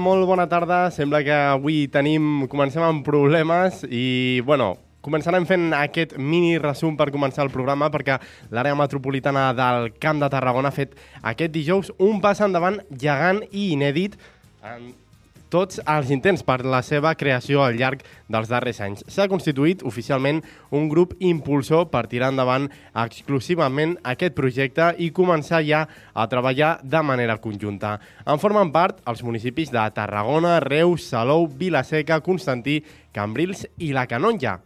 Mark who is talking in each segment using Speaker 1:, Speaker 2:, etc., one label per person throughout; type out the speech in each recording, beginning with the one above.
Speaker 1: Molt bona tarda. Sembla que avui tenim, comencem amb problemes i, bueno, començarem fent aquest mini resum per començar el programa perquè l'àrea metropolitana del Camp de Tarragona ha fet aquest dijous un pas endavant gegant i inèdit en tots els intents per la seva creació al llarg dels darrers anys. S'ha constituït oficialment un grup impulsor per tirar endavant exclusivament aquest projecte i començar ja a treballar de manera conjunta. En formen part els municipis de Tarragona, Reus, Salou, Vilaseca, Constantí, Cambrils i la Canonja.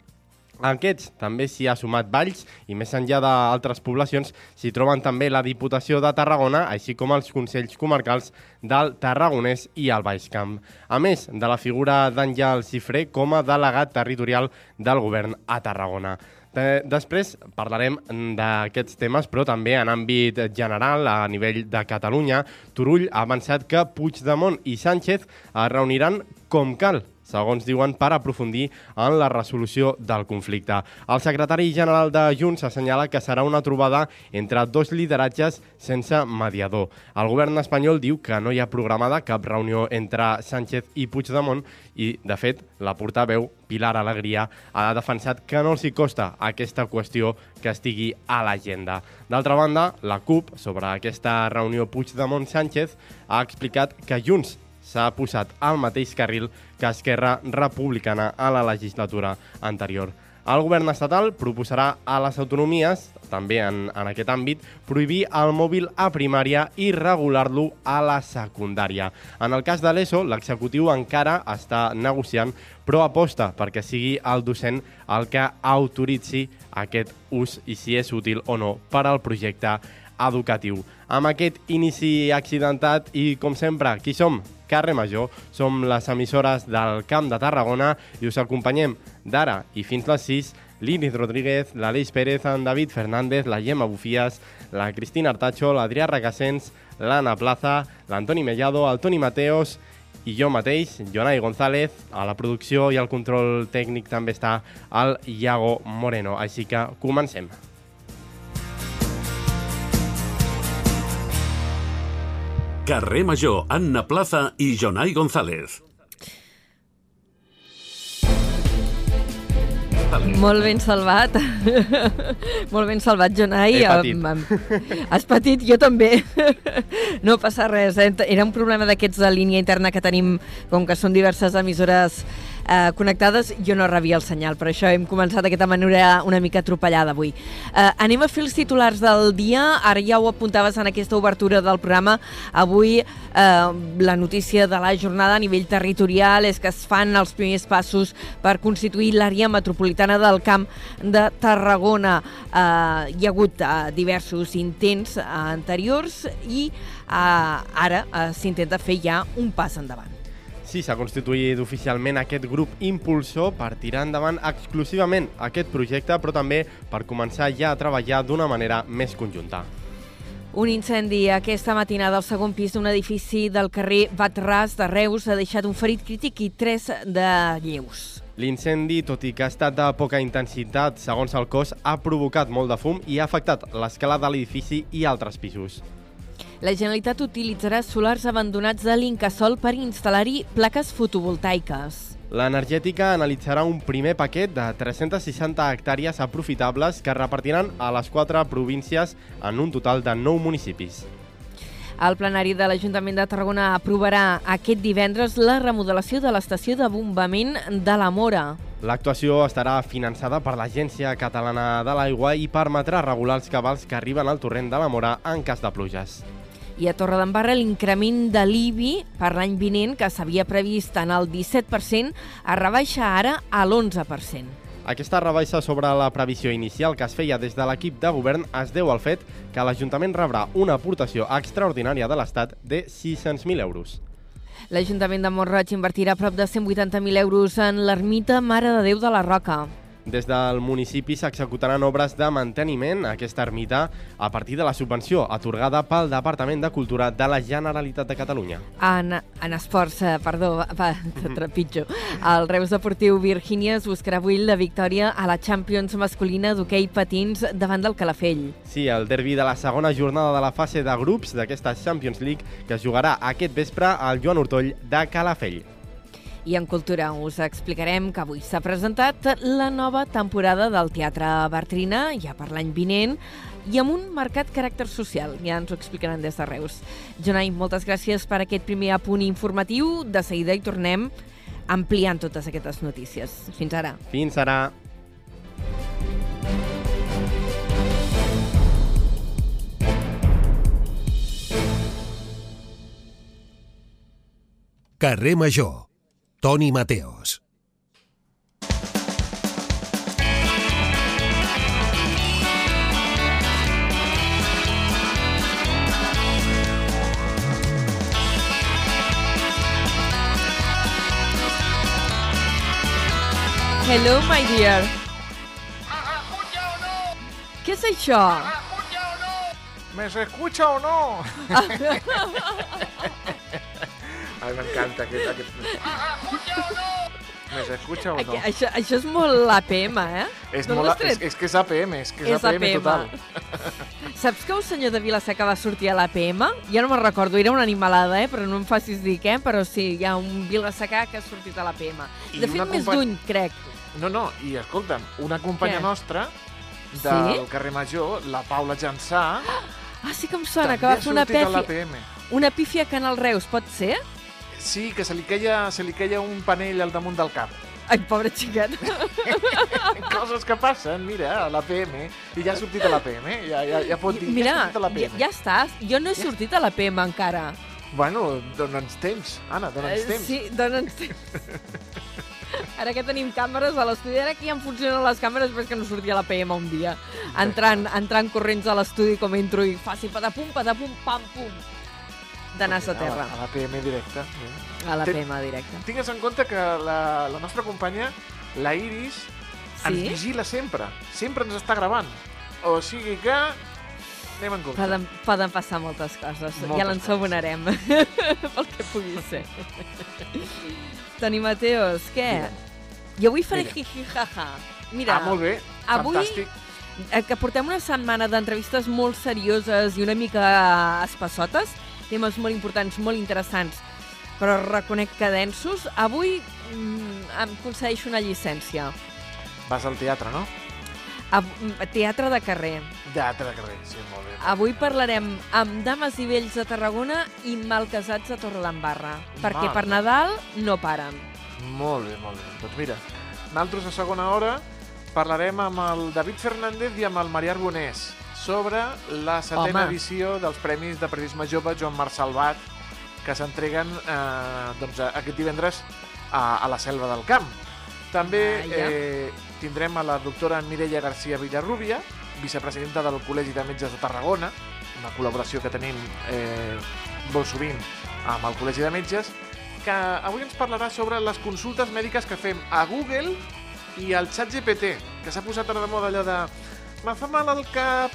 Speaker 1: A aquests també s'hi ha sumat Valls i més enllà d'altres poblacions s'hi troben també la Diputació de Tarragona, així com els Consells Comarcals del Tarragonès i el Baix Camp. A més de la figura d'Àngel Cifré com a delegat territorial del govern a Tarragona. De- Després parlarem d'aquests temes, però també en àmbit general, a nivell de Catalunya, Turull ha avançat que Puigdemont i Sánchez es reuniran com cal segons diuen, per aprofundir en la resolució del conflicte. El secretari general de Junts assenyala que serà una trobada entre dos lideratges sense mediador. El govern espanyol diu que no hi ha programada cap reunió entre Sánchez i Puigdemont i, de fet, la portaveu Pilar Alegria ha defensat que no els hi costa aquesta qüestió que estigui a l'agenda. D'altra banda, la CUP, sobre aquesta reunió Puigdemont-Sánchez, ha explicat que Junts s'ha posat al mateix carril que Esquerra Republicana a la legislatura anterior. El govern estatal proposarà a les autonomies, també en, en aquest àmbit, prohibir el mòbil a primària i regular-lo a la secundària. En el cas de l'ESO, l'executiu encara està negociant, però aposta perquè sigui el docent el que autoritzi aquest ús i si és útil o no per al projecte. Amb aquest inici accidentat i, com sempre, qui som? Carrer Major, som les emissores del Camp de Tarragona i us acompanyem d'ara i fins les 6 l'Inis Rodríguez, l'Aleix Pérez, en David Fernández, la Gemma Bufies, la Cristina Artacho, l'Adrià Regassens, l'Anna Plaza, l'Antoni Mellado, el Toni Mateos i jo mateix, Jonai González, a la producció i al control tècnic també està el Iago Moreno. Així que comencem.
Speaker 2: Carrer Major, Anna Plaza i Jonai González.
Speaker 3: Molt ben salvat. Molt ben salvat, Jonai.
Speaker 1: He patit.
Speaker 3: Has patit? Jo també. No passa res. eh? Era un problema d'aquests de línia interna que tenim, com que són diverses emissores eh, connectades, jo no rebia el senyal, per això hem començat d'aquesta manera una mica atropellada avui. Eh, anem a fer els titulars del dia, ara ja ho apuntaves en aquesta obertura del programa, avui eh, la notícia de la jornada a nivell territorial és que es fan els primers passos per constituir l'àrea metropolitana del Camp de Tarragona. Eh, hi ha hagut eh, diversos intents eh, anteriors i eh, ara eh, s'intenta fer ja un pas endavant.
Speaker 1: Sí, s'ha constituït oficialment aquest grup impulsor per tirar endavant exclusivament aquest projecte, però també per començar ja a treballar d'una manera més conjunta.
Speaker 3: Un incendi aquesta matinada al segon pis d'un edifici del carrer Batràs de Reus ha deixat un ferit crític i tres de lleus.
Speaker 1: L'incendi, tot i que ha estat de poca intensitat, segons el cos, ha provocat molt de fum i ha afectat l'escala de l'edifici i altres pisos.
Speaker 3: La Generalitat utilitzarà solars abandonats de l'Incasol per instal·lar-hi plaques fotovoltaiques.
Speaker 1: L'energètica analitzarà un primer paquet de 360 hectàrees aprofitables que repartiran a les quatre províncies en un total de 9 municipis.
Speaker 3: El plenari de l'Ajuntament de Tarragona aprovarà aquest divendres la remodelació de l'estació de bombament de la Mora.
Speaker 1: L'actuació estarà finançada per l'Agència Catalana de l'Aigua i permetrà regular els cabals que arriben al torrent de la Mora en cas de pluges.
Speaker 3: I a Torredembarra l'increment de l'IBI per l'any vinent, que s'havia previst en el 17%, es rebaixa ara a l'11%.
Speaker 1: Aquesta rebaixa sobre la previsió inicial que es feia des de l'equip de govern es deu al fet que l'Ajuntament rebrà una aportació extraordinària de l'Estat de 600.000 euros.
Speaker 3: L'Ajuntament de Montroig invertirà prop de 180.000 euros en l'ermita Mare de Déu de la Roca.
Speaker 1: Des del municipi s'executaran obres de manteniment a aquesta ermita a partir de la subvenció atorgada pel Departament de Cultura de la Generalitat de Catalunya.
Speaker 3: En, en esports, eh, perdó, va, trepitjo. El Reus Deportiu Virgínia es buscarà avui la victòria a la Champions masculina d'hoquei patins davant del Calafell.
Speaker 1: Sí, el derbi de la segona jornada de la fase de grups d'aquesta Champions League que es jugarà aquest vespre al Joan Hortoll de Calafell.
Speaker 3: I en Cultura us explicarem que avui s'ha presentat la nova temporada del Teatre Bartrina, ja per l'any vinent, i amb un marcat caràcter social. Ja ens ho explicaran des de Reus. Jonai, moltes gràcies per aquest primer apunt informatiu. De seguida hi tornem ampliant totes aquestes notícies. Fins ara.
Speaker 1: Fins ara.
Speaker 4: Carrer Major. Toni Mateos.
Speaker 3: Hello, my dear. Què és això?
Speaker 5: ¿Me se escucha o no? Ai, m'encanta aquest... aquest... ¿Me se escucha o no?
Speaker 3: Aquí, això, això és molt APM, eh?
Speaker 5: És, molt, és, és que és APM, és que és,
Speaker 3: És
Speaker 5: APM,
Speaker 3: APM.
Speaker 5: total.
Speaker 3: Saps que un senyor de Vilaseca va sortir a l'APM? Ja no me'n recordo, era una animalada, eh? però no em facis dir què, però sí, hi ha un Vilasecà que ha sortit a l'APM. De fet, més d'un, crec.
Speaker 5: No, no, i escolta'm, una companya
Speaker 3: Què?
Speaker 5: nostra del
Speaker 3: Sí?
Speaker 5: carrer Major, la Paula Jansà,
Speaker 3: Ah, sí que em sona, que va fer una,
Speaker 5: a
Speaker 3: pèfia,
Speaker 5: l'APM.
Speaker 3: una pífia a Canal Reus, pot ser?
Speaker 5: Sí, que se li, queia, se li queia un panell al damunt del cap.
Speaker 3: Ai, pobre xiquet.
Speaker 5: Coses que passen, mira, a l'APM, i ja ha sortit a l'APM, ja, ja, ja pot dir, ja
Speaker 3: Mira,
Speaker 5: sortit a
Speaker 3: ja, ja estàs. Jo no he sortit a l'APM encara.
Speaker 5: Bueno, dona'ns temps, Anna, dona'ns
Speaker 3: Eh,
Speaker 5: temps.
Speaker 3: Sí, dona'ns temps. Ara que tenim càmeres a l'estudi, ara que ja em funcionen les càmeres després que no sortia la PM un dia. Entrant, entrant corrents a l'estudi com entro i faci patapum, patapum, pam, pum. De nas a terra.
Speaker 5: A l'APM directe. mira.
Speaker 3: A la PM directe.
Speaker 5: Tingues en compte que la, la nostra companya, la Iris, ens
Speaker 3: Sí?
Speaker 5: vigila sempre. Sempre ens està gravant. O sigui que... Anem en compte.
Speaker 3: Poden, poden passar moltes coses.
Speaker 5: Moltes
Speaker 3: ja l'ensabonarem. Pel que pugui ser. Toni Mateos, què? Jo avui faré
Speaker 5: Mira.
Speaker 3: jiji jaja. Mira,
Speaker 5: ah, molt bé.
Speaker 3: avui-
Speaker 5: Fantàstic.
Speaker 3: eh, que portem una setmana d'entrevistes molt serioses i una mica espassotes, temes molt importants, molt interessants, però reconec que densos. Avui mm, em concedeixo una llicència.
Speaker 5: Vas al teatre, no?
Speaker 3: Av teatre de carrer.
Speaker 5: Teatre de carrer, sí, molt bé.
Speaker 3: Avui parlarem amb dames i vells de Tarragona i malcasats a Torredembarra, perquè per. Nadal no paren.
Speaker 5: Molt bé, molt bé. Doncs mira, nosaltres a segona hora parlarem amb el David Fernández i amb el Marià Arbonès sobre la setena
Speaker 3: Home.
Speaker 5: edició dels Premis de Periodisme Jove Joan Marc Salvat que s'entreguen eh, doncs, aquest divendres a, a la Selva del Camp. També
Speaker 3: Vaja.
Speaker 5: eh, tindrem a la doctora Mireia García Villarrubia, vicepresidenta del Col·legi de Metges de Tarragona, una col·laboració que tenim eh, molt sovint amb el Col·legi de Metges, que avui ens parlarà sobre les consultes mèdiques que fem a Google i al xat GPT, que s'ha posat ara de moda allò de me fa mal al cap,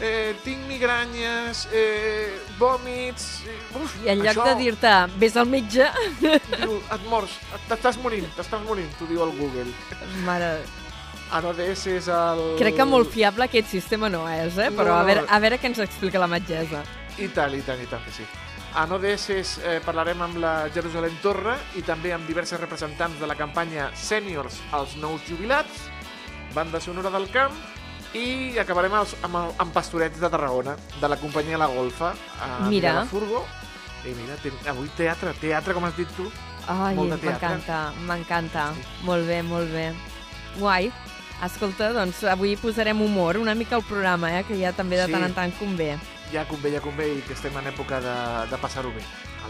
Speaker 5: eh, tinc migranyes, eh, vòmits... eh, Uf,
Speaker 3: I en lloc
Speaker 5: això,
Speaker 3: de dir-te, vés al metge,
Speaker 5: Diu, et mors, t'estàs morint, t'estàs morint, t'ho diu el Google.
Speaker 3: mare,
Speaker 5: ANODS és el...
Speaker 3: crec que molt fiable aquest sistema no és, eh? però
Speaker 5: No,
Speaker 3: a
Speaker 5: no.
Speaker 3: veure, a veure què ens explica la metgessa.
Speaker 5: I tant, i tant, i tant que sí. A No DS eh, parlarem amb la Jerusalem Torra i també amb diversos representants de la campanya Sèniors als nous jubilats, banda sonora del camp, i acabarem els, amb, el, amb Pastorets de Tarragona, de la companyia La Golfa, a
Speaker 3: Mira.
Speaker 5: la Furgo. I mira, ten, avui teatre, teatre, com has dit tu.
Speaker 3: Ai, m'encanta, m'encanta. Molt bé, molt bé. Guai. Escolta, doncs avui posarem humor una mica al programa, eh, que ja també de
Speaker 5: Sí.
Speaker 3: tant en tant convé.
Speaker 5: Ja convé, ja convé, i que estem en època de, de passar-ho bé.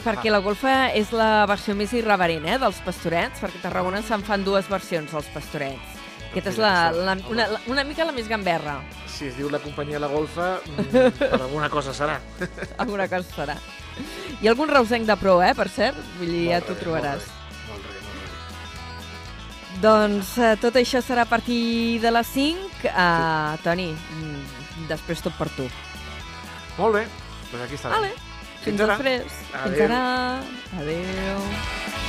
Speaker 3: Perquè la golfa és la versió més irreverent, eh, dels pastorets, perquè a Tarragona se'n fan dues versions, els pastorets. Aquesta és la, la, una, la, una mica la més gamberra.
Speaker 5: Si es diu la companyia La Golfa, mm, per alguna cosa serà.
Speaker 3: Alguna cosa serà. Ha algun reusenc de pro, eh, per cert? Vull dir, ja t'ho trobaràs.
Speaker 5: Molt bé, molt bé.
Speaker 3: Doncs eh, tot això serà a partir de les 5. Uh, Toni, mm, després tot per tu.
Speaker 5: Molt bé, doncs aquí estarà.
Speaker 3: Vale. Fins,
Speaker 5: Fins ara.
Speaker 3: després. Fins
Speaker 5: Adéu.
Speaker 3: ara. Adéu.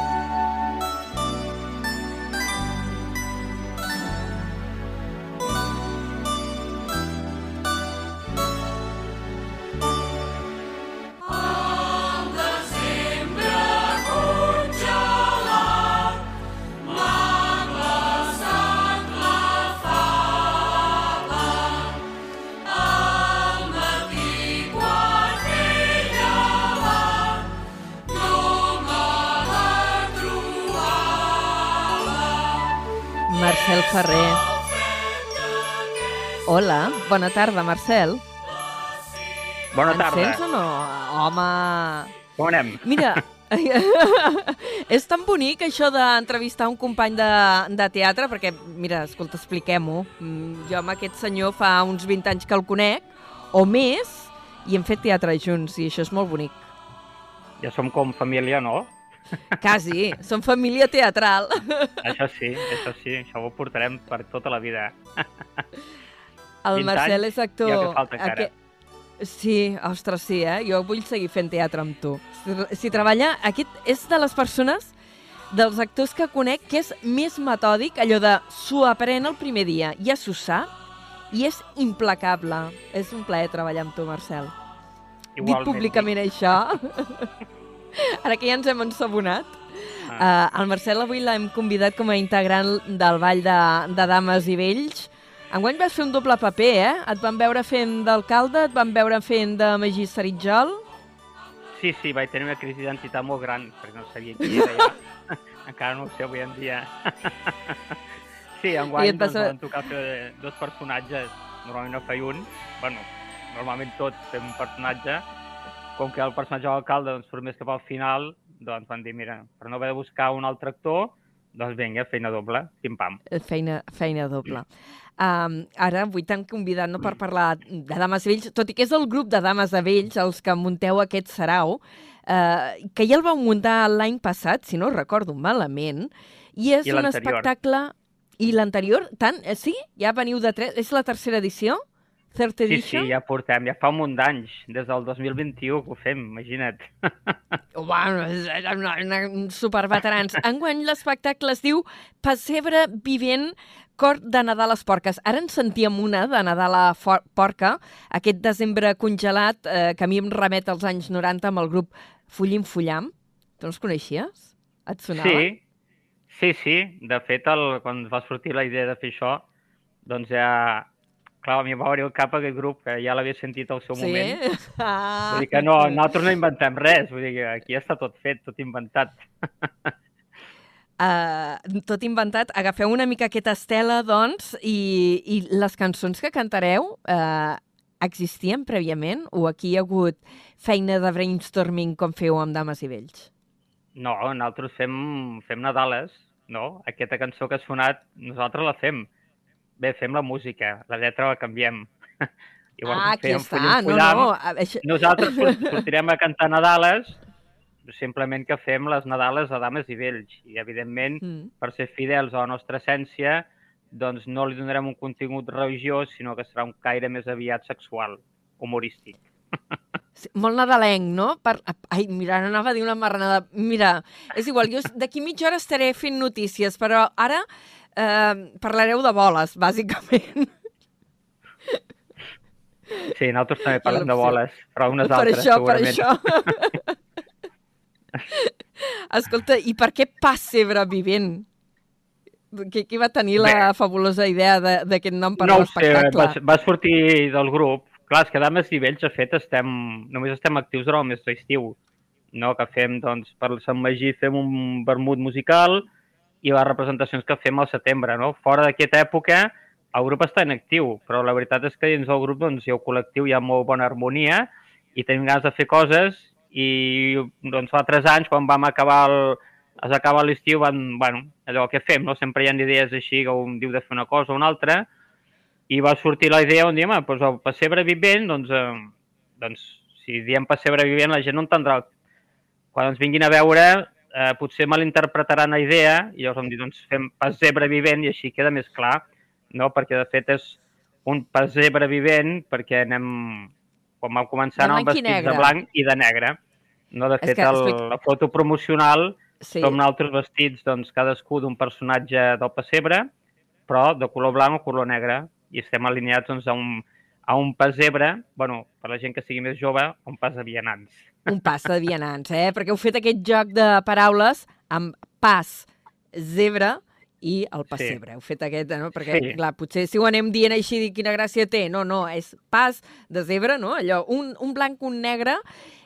Speaker 3: Marcel Ferrer. Hola, bona tarda, Marcel.
Speaker 6: Bona tarda.
Speaker 3: sents o no? Home...
Speaker 6: Com anem?
Speaker 3: Mira, és tan bonic això d'entrevistar un company de, de teatre, perquè, mira, escolta, expliquem-ho. Mm, Jo amb aquest senyor fa uns 20 anys que el conec, o més, i hem fet teatre junts, i això és molt bonic.
Speaker 6: Ja som com família, no?
Speaker 3: Quasi, som família teatral.
Speaker 6: Això sí, això sí, això ho portarem per tota la vida.
Speaker 3: El
Speaker 6: 20
Speaker 3: Marcel és actor...
Speaker 6: ja que falta encara.
Speaker 3: Sí, ostres, sí, eh? Jo vull seguir fent teatre amb tu. Si, si treballa... Aquest és de les persones, dels actors que conec, que és més metòdic, allò de s'ho aprèn el primer dia, ja s'ho sap, i és implacable. És un plaer treballar amb tu, Marcel. Dit públicament això. Ara que ja ens hem ensabonat.
Speaker 6: Ah.
Speaker 3: Uh, el Marcel avui l'hem convidat com a integrant del Ball de, de Dames i Vells. Enguany vas fer un doble paper, eh? Et van veure fent d'alcalde, et van veure fent de Magí Saritjol.
Speaker 6: Sí, sí, vaig tenir una crisi d'identitat molt gran, perquè no sabia qui era ja. Encara no ho sé avui en dia. sí, enguany doncs,
Speaker 3: a-
Speaker 6: van tocar fer dos personatges. Normalment no feia un. Bueno, normalment tots fem un personatge. Com que el personatge de l'alcalde doncs, surt més cap al final, doncs van dir, mira, per no haver de buscar un altre actor, doncs vinga, feina doble, pim-pam.
Speaker 3: Eh, Feina, feina doble. Um, ara avui t'han convidat no, per parlar de Dames de Vells, tot i que és el grup de Dames de Vells els que munteu aquest sarau, uh, que ja el vau muntar l'any passat, si no recordo malament, i és
Speaker 6: I
Speaker 3: un espectacle... I l'anterior, tant? Eh, sí? Ja veniu de tres... És la tercera edició? Third
Speaker 6: Sí,
Speaker 3: edition?
Speaker 6: sí, ja portem, ja fa un munt d'anys, des del 2021 que ho fem, imagina't.
Speaker 3: Bueno, una, una, uns superveterans. Enguany l'espectacle es diu Pessebre vivent cor de Nadal a les porques. Ara en sentíem una de Nadal a For porca, aquest desembre congelat, eh, que a mi em remet als anys 90 amb el grup Fullim Fullam. Tu no els coneixies? Et sonava?
Speaker 6: Sí, sí, sí. De fet, el, quan va sortir la idea de fer això, doncs ja... Clar, a mi em va venir al cap aquest grup, que ja l'havia sentit al seu
Speaker 3: Sí?
Speaker 6: moment.
Speaker 3: Ah.
Speaker 6: Vull dir que no, nosaltres no inventem res, vull dir que aquí està tot fet, tot inventat.
Speaker 3: Uh, tot inventat. Agafeu una mica aquesta estela, doncs, i, i les cançons que cantareu uh, existien prèviament o aquí hi ha hagut feina de brainstorming com feu amb Dames i Vells?
Speaker 6: No, nosaltres fem, fem Nadales, no? Aquesta cançó que ha sonat, nosaltres la fem. Bé, fem la música, la lletra la canviem.
Speaker 3: ah, aquí està. No, no. Això...
Speaker 6: Nosaltres sor- sortirem a cantar Nadales, simplement que fem les Nadales a dames i vells. I, evidentment,
Speaker 3: Mm.
Speaker 6: per ser fidels a la nostra essència, doncs no li donarem un contingut religiós, sinó que serà un caire més aviat sexual, humorístic.
Speaker 3: Sí, molt nadalenc, no? Per... Ai, mira, ara anava a dir una marranada. Mira, és igual, jo d'aquí mitja hora estaré fent notícies, però ara eh, parlareu de boles, bàsicament.
Speaker 6: Sí, nosaltres també parlem de boles, però unes
Speaker 3: per
Speaker 6: altres,
Speaker 3: això, per
Speaker 6: segurament.
Speaker 3: això. Escolta, i per què Passebre Vivent? Qui, qui va tenir la fabulosa idea de- d'aquest nom per
Speaker 6: no
Speaker 3: a
Speaker 6: ho sé,
Speaker 3: l'espectacle?
Speaker 6: va, va sortir del grup, clar, és que dames i vells, de fet, estem, només estem actius durant el mes d'estiu, no? que fem, doncs, per Sant Magí fem un vermut musical i les representacions que fem al setembre, no? Fora d'aquesta època, el grup està inactiu, però la veritat és que dins del grup doncs, ha un col·lectiu, hi ha molt bona harmonia i tenim ganes de fer coses i doncs fa tres anys, quan vam acabar el, es acaba l'estiu, van, bueno, allò que fem, no? sempre hi ha idees així, que un diu de fer una cosa o una altra, i va sortir la idea on diem, doncs el pessebre vivent, doncs, eh, doncs si diem pessebre vivent la gent no entendrà. Quan ens vinguin a veure eh, potser malinterpretaran la idea i llavors vam dir, doncs fem pessebre vivent i així queda més clar, no? perquè de fet és un pessebre vivent perquè anem, quan vam començar, anàvem vestits
Speaker 3: negre.
Speaker 6: de blanc i de negre. No, de fet,
Speaker 3: que
Speaker 6: el,
Speaker 3: explica-
Speaker 6: la foto promocional
Speaker 3: Sí.
Speaker 6: som nosaltres vestits, doncs, cadascú d'un personatge del pessebre, però de color blanc o color negre, i estem alineats doncs, a, un, a un pessebre, bueno, per la gent que sigui més jove, un pas de vianants.
Speaker 3: Un pas de vianants, eh? Perquè heu fet aquest joc de paraules amb pas, zebra i el pessebre. Heu fet aquest, no? Perquè,
Speaker 6: Sí.
Speaker 3: clar, potser si ho anem dient així, dic, quina gràcia té. No, no, és pas de zebra, no? Allò, un, un blanc, un negre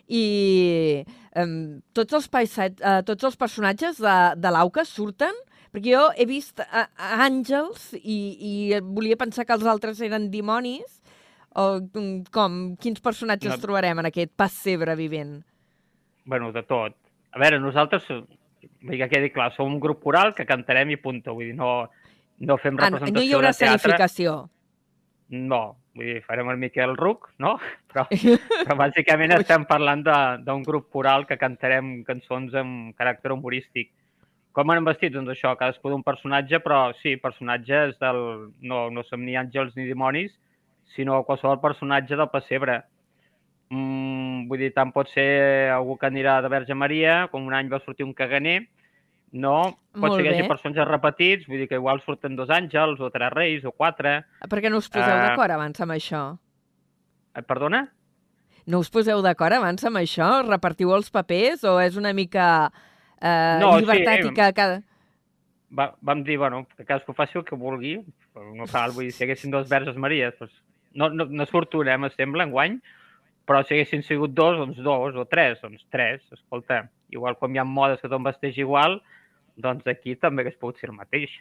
Speaker 3: i um, tots, els paisat, uh, tots els personatges de, de l'Auca surten perquè jo he vist uh, àngels i, i volia pensar que els altres eren dimonis o com? Quins personatges
Speaker 6: No.
Speaker 3: trobarem en aquest pessebre vivent?
Speaker 6: bueno, de tot. A veure, nosaltres, vull dir que quedi clar, som un grup coral que cantarem i punto. Vull dir, no, no fem
Speaker 3: Ah, no,
Speaker 6: representació
Speaker 3: no hi haurà
Speaker 6: de teatre.
Speaker 3: escenificació.
Speaker 6: No, vull dir, farem el ruc, no? Però, però bàsicament estem parlant d'un grup coral que cantarem cançons amb caràcter humorístic. Com anem vestits? Doncs això, cadascú d'un personatge, però sí, personatges del... No, no som ni àngels ni dimonis, sinó qualsevol personatge del pessebre. Mm, vull dir, tant pot ser algú que anirà de Verge Maria, com un any va sortir un caganer, no? Pot
Speaker 3: Molt
Speaker 6: ser que hi hagi personatges repetits, vull dir que igual surten dos àngels, o tres reis, o quatre.
Speaker 3: Per què no us poseu
Speaker 6: Ah.
Speaker 3: d'acord abans amb això?
Speaker 6: Eh, Perdona?
Speaker 3: No us poseu d'acord abans amb això? Repartiu els papers o és una mica eh,
Speaker 6: No, sí,
Speaker 3: llibertat
Speaker 6: eh,
Speaker 3: i que cada...
Speaker 6: va, vam dir, bueno, que cadascú faci el que vulgui, però no cal, vull dir, si haguessin dos verges Maries, doncs, no, no, no surt una, eh, sembla, enguany, però si haguessin sigut dos, doncs dos, o tres, doncs tres, escolta, igual com hi ha modes que tothom vesteix igual, doncs aquí també hagués pogut ser el mateix.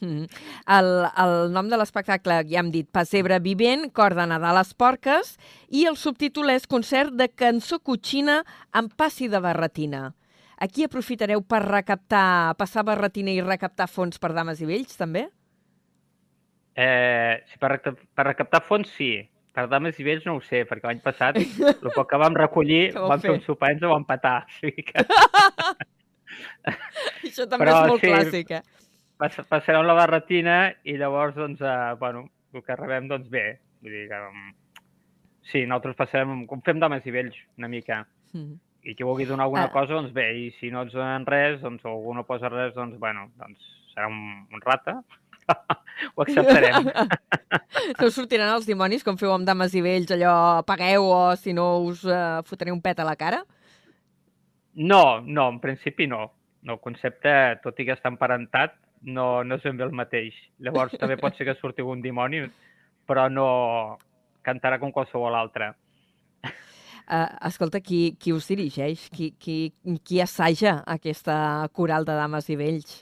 Speaker 3: Mm. El, el nom de l'espectacle, ja hem dit, Pessebre vivent, cor de Nadal les porques, i el subtítol és Concert de cançó cotxina amb passi de barretina. Aquí aprofitareu per recaptar, passar barretina i recaptar fons per dames i vells, també?
Speaker 6: Eh, per, per recaptar fons, sí. Per dames i vells no ho sé, perquè l'any passat el poc que vam recollir, vam fer un sopar i ens ho vam petar. O sigui que
Speaker 3: Això també
Speaker 6: Però
Speaker 3: és molt
Speaker 6: sí.
Speaker 3: clàssic, eh?
Speaker 6: pass- passarem la barretina i llavors, doncs, eh, bueno, el que rebem, doncs bé. Vull dir que, um, sí, nosaltres passarem, com fem dames i vells, una mica.
Speaker 3: Mm.
Speaker 6: I qui vulgui donar alguna
Speaker 3: Ah.
Speaker 6: cosa, doncs bé, i si no ens donen res, doncs, o algú no posa res, doncs, bueno, doncs serà un, un rata. Ho acceptarem.
Speaker 3: No us sortiran els dimonis, com feu amb dames i vells, allò, pagueu o si no us uh, fotré un pet a la cara?
Speaker 6: No, no, en principi no. No, el concepte, tot i que està emparentat, no, no és ben bé el mateix. Llavors també pot ser que surti algun dimoni, però no cantarà com qualsevol altre.
Speaker 3: Uh, escolta, qui, qui us dirigeix? Qui, qui, qui assaja aquesta coral de dames i vells?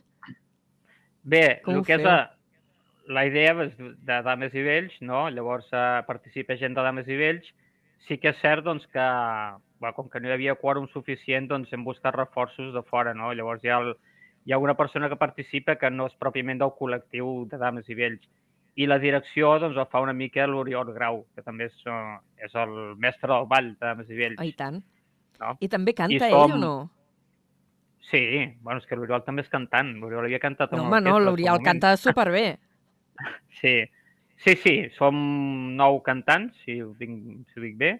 Speaker 6: Bé,
Speaker 3: Com
Speaker 6: el que és
Speaker 3: feu?
Speaker 6: la, la idea és de dames i vells, no? Llavors eh, participa gent de dames i vells. Sí que és cert doncs, que, bé, com que no hi havia quòrum suficient, doncs hem buscat reforços de fora, no? Llavors hi ha, el, hi ha una persona que participa que no és pròpiament del col·lectiu de dames i vells. I la direcció doncs, el fa una mica l'Oriol Grau, que també és, eh, és el mestre del ball de dames i vells.
Speaker 3: Oh, I tant.
Speaker 6: No?
Speaker 3: I també canta
Speaker 6: I
Speaker 3: ell o
Speaker 6: som-
Speaker 3: no?
Speaker 6: Sí, bueno, és que l'Oriol també és cantant. L'Oriol havia cantat
Speaker 3: No, home, no, l'Oriol canta superbé.
Speaker 6: Sí, sí, sí, som nou cantants, si ho dic, si ho dic bé,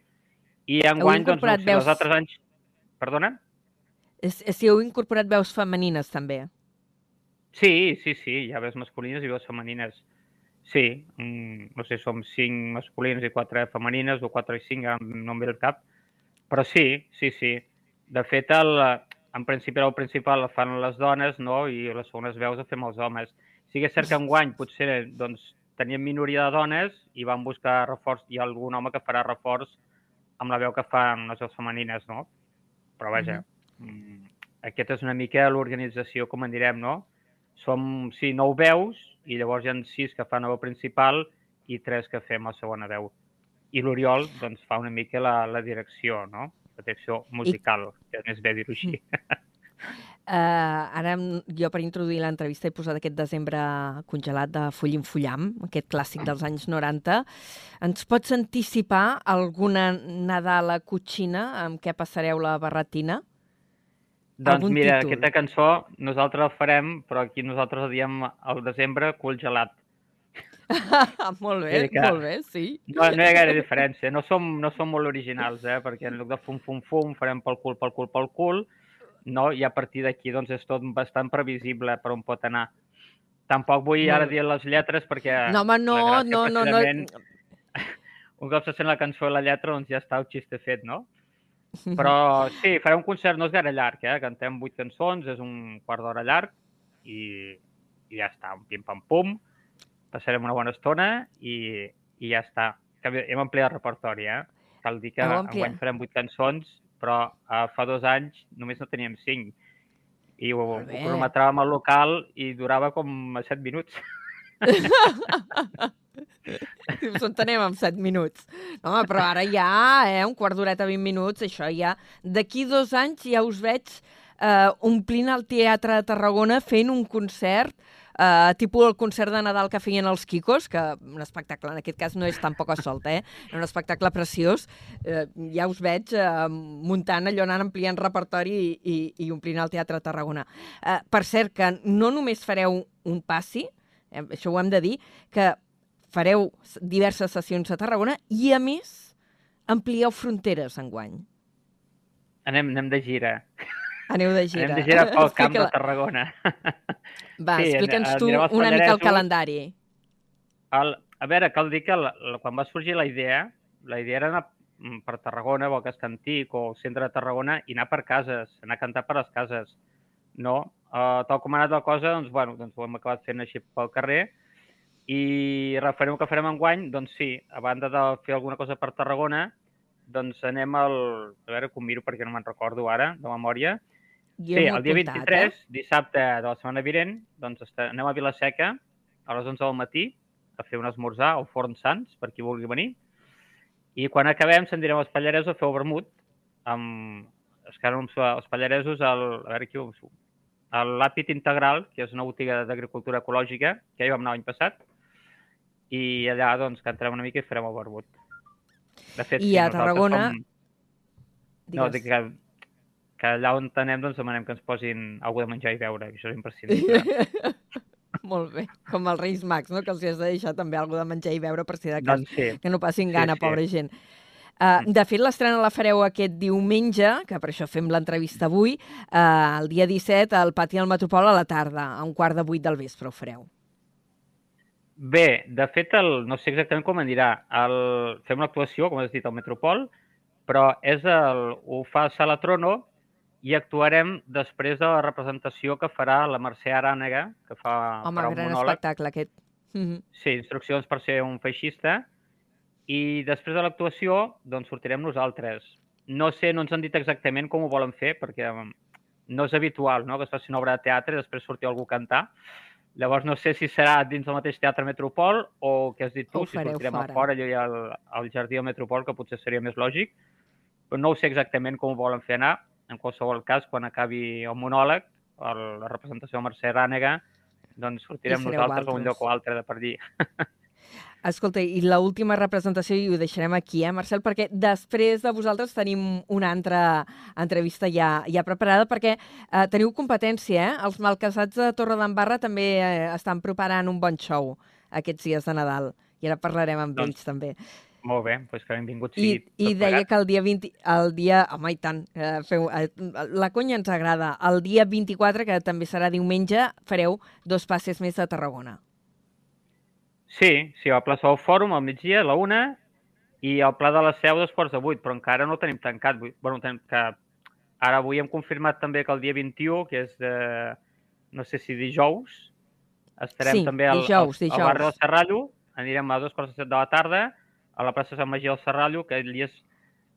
Speaker 6: i enguany, doncs, no
Speaker 3: incorporat
Speaker 6: sé, els
Speaker 3: veus-
Speaker 6: altres anys... Perdona?
Speaker 3: Si heu incorporat veus femenines, també.
Speaker 6: Sí, sí, sí, hi ha veus masculines i veus femenines. Sí, mm, no sé, som cinc masculines i quatre femenines, o quatre i cinc, ara no em ve el cap, però sí, sí, sí. De fet, el, en principi el principal el fan les dones, no?, i les segones veus les fem els homes. Sí que és cert que enguany potser doncs, teníem minoria de dones i vam buscar reforç. Hi ha algun home que farà reforç amb la veu que fan les veus femenines, no? Però vaja, mm -hmm. aquesta és una mica l'organització, com en direm, no? Som, sí, nou veus i llavors hi ha sis que fan la veu principal i tres que fem la segona veu. I l'Oriol doncs, fa una mica la, la direcció, no? La direcció musical, I... que és més bé dir-ho així.
Speaker 3: Uh, ara jo per introduir l'entrevista he posat aquest desembre congelat de Full in Fullam, aquest clàssic dels anys 90. Ens pots anticipar alguna Nadal a Cotxina amb què passareu la barretina?
Speaker 6: Doncs Algun mira, títol? aquesta cançó nosaltres la farem, però aquí nosaltres la diem al desembre congelat.
Speaker 3: molt bé, que molt bé, sí.
Speaker 6: No, no hi ha gaire diferència. No som, no som molt originals, eh? perquè en lloc de fum, fum, fum, farem pel cul, pel cul, pel cul, no? i a partir d'aquí doncs, és tot bastant previsible per on pot anar. Tampoc vull ara dir les lletres perquè...
Speaker 3: No, home, no, no, no, no.
Speaker 6: Un cop se sent la cançó i la lletra, doncs ja està el xiste fet, no? Però sí, faré un concert, no és gaire llarg, eh? Cantem vuit cançons, és un quart d'hora llarg i, i ja està, un pim-pam-pum. Passarem una bona estona i, i ja està. Hem ampliat el repertori, eh? Cal dir que enguany farem vuit cançons però uh, fa dos anys només no teníem cinc. I ho, ho cronometràvem al local i durava com 7 minuts.
Speaker 3: On anem amb 7 minuts? No, però ara ja, eh, un quart d'horeta, 20 minuts, això ja... D'aquí dos anys ja us veig eh, omplint el Teatre de Tarragona fent un concert Uh, tipus el concert de Nadal que feien els Kikos, que un espectacle, en aquest cas no és tampoc a solta, eh? Era un espectacle preciós. Uh, ja us veig uh, muntant allò, anant ampliant repertori i, i, i omplint el Teatre Tarragona. Uh, per cert, que no només fareu un passi, eh, això ho hem de dir, que fareu diverses sessions a Tarragona i, a més, amplieu fronteres enguany.
Speaker 6: Anem, anem de gira.
Speaker 3: Aneu de gira.
Speaker 6: Anem de gira pel camp de Tarragona.
Speaker 3: Va, sí, explica'ns tu una mica el calendari.
Speaker 6: El, a veure, cal dir que la, la, quan va sorgir la idea, la idea era anar mm, per Tarragona, o a Antic, o al centre de Tarragona, i anar per cases, anar a cantar per les cases. No? Uh, tal com ha anat la cosa, doncs, bueno, doncs ho hem acabat fent així pel carrer, i referent que farem enguany, doncs sí, a banda de fer alguna cosa per Tarragona, doncs anem al... A veure, com miro perquè no me'n recordo ara, de memòria,
Speaker 3: sí, el dia
Speaker 6: 23, eh? dissabte de la setmana vinent, doncs anem a Vilaseca a les 11 del matí a fer un esmorzar al Forn Sants, per qui vulgui venir. I quan acabem se'n direm als Pallaresos a fer el vermut amb es queden els Pallaresos al, a veure qui ho a l'Àpid Integral, que és una botiga d'agricultura ecològica, que ja hi vam anar l'any passat, i allà doncs cantarem una mica i farem el vermut.
Speaker 3: De fet, I a Tarragona... Som...
Speaker 6: No, dic que que allà on anem doncs demanem que ens posin alguna de menjar i beure, que això és imprescindible.
Speaker 3: Molt bé, com els Reis Mags, no? que els has de deixar també alguna de menjar i beure per si de cas,
Speaker 6: doncs sí.
Speaker 3: que no passin gana, sí, sí. pobra gent. Uh, de fet, l'estrena la fareu aquest diumenge, que per això fem l'entrevista avui, uh, el dia 17, al pati del Metropol a la tarda, a un quart de vuit del vespre ho fareu.
Speaker 6: Bé, de fet, el, no sé exactament com en dirà. El, fem l'actuació, com has dit, al Metropol, però és el, ho fa Sala Trono, i actuarem després de la representació que farà la Mercè Arànega, que fa,
Speaker 3: Home,
Speaker 6: farà
Speaker 3: un gran monòleg. espectacle aquest. Mm -hmm.
Speaker 6: Sí, instruccions per ser un feixista. I després de l'actuació, doncs sortirem nosaltres. No sé, no ens han dit exactament com ho volen fer, perquè um, no és habitual no? que es faci una obra de teatre i després sortir algú a cantar. Llavors no sé si serà dins del mateix Teatre Metropol o què has dit tu, si sortirem fora. a fora, allò el, el Jardí del Metropol, que potser seria més lògic. Però no ho sé exactament com ho volen fer anar en qualsevol cas, quan acabi el monòleg, el, la representació de Mercè Rànega, doncs sortirem nosaltres a un lloc o altre de per allí.
Speaker 3: Escolta, i l última representació, i ho deixarem aquí, eh, Marcel, perquè després de vosaltres tenim una altra entrevista ja, ja preparada, perquè eh, teniu competència, eh? Els malcasats de Torre d'Embarra també eh, estan preparant un bon show aquests dies de Nadal, i ara parlarem amb doncs, ells també.
Speaker 6: Molt bé, doncs que benvingut
Speaker 3: I, I deia que el dia 20... El dia... Home, i tant. Eh, feu, eh, la conya ens agrada. El dia 24, que també serà diumenge, fareu dos passes més a Tarragona.
Speaker 6: Sí, sí, a la plaça del Fòrum al migdia, a la una, i al Pla de la Seu dos quarts de vuit, però encara no tenim tancat. Bueno, tenim que... Ara avui hem confirmat també que el dia 21, que és de... no sé si dijous, estarem
Speaker 3: sí,
Speaker 6: també al,
Speaker 3: dijous,
Speaker 6: al, al barri del Serrallo, anirem a dos quarts de set de la tarda a la plaça Sant Magí del Serrallo, que allí es,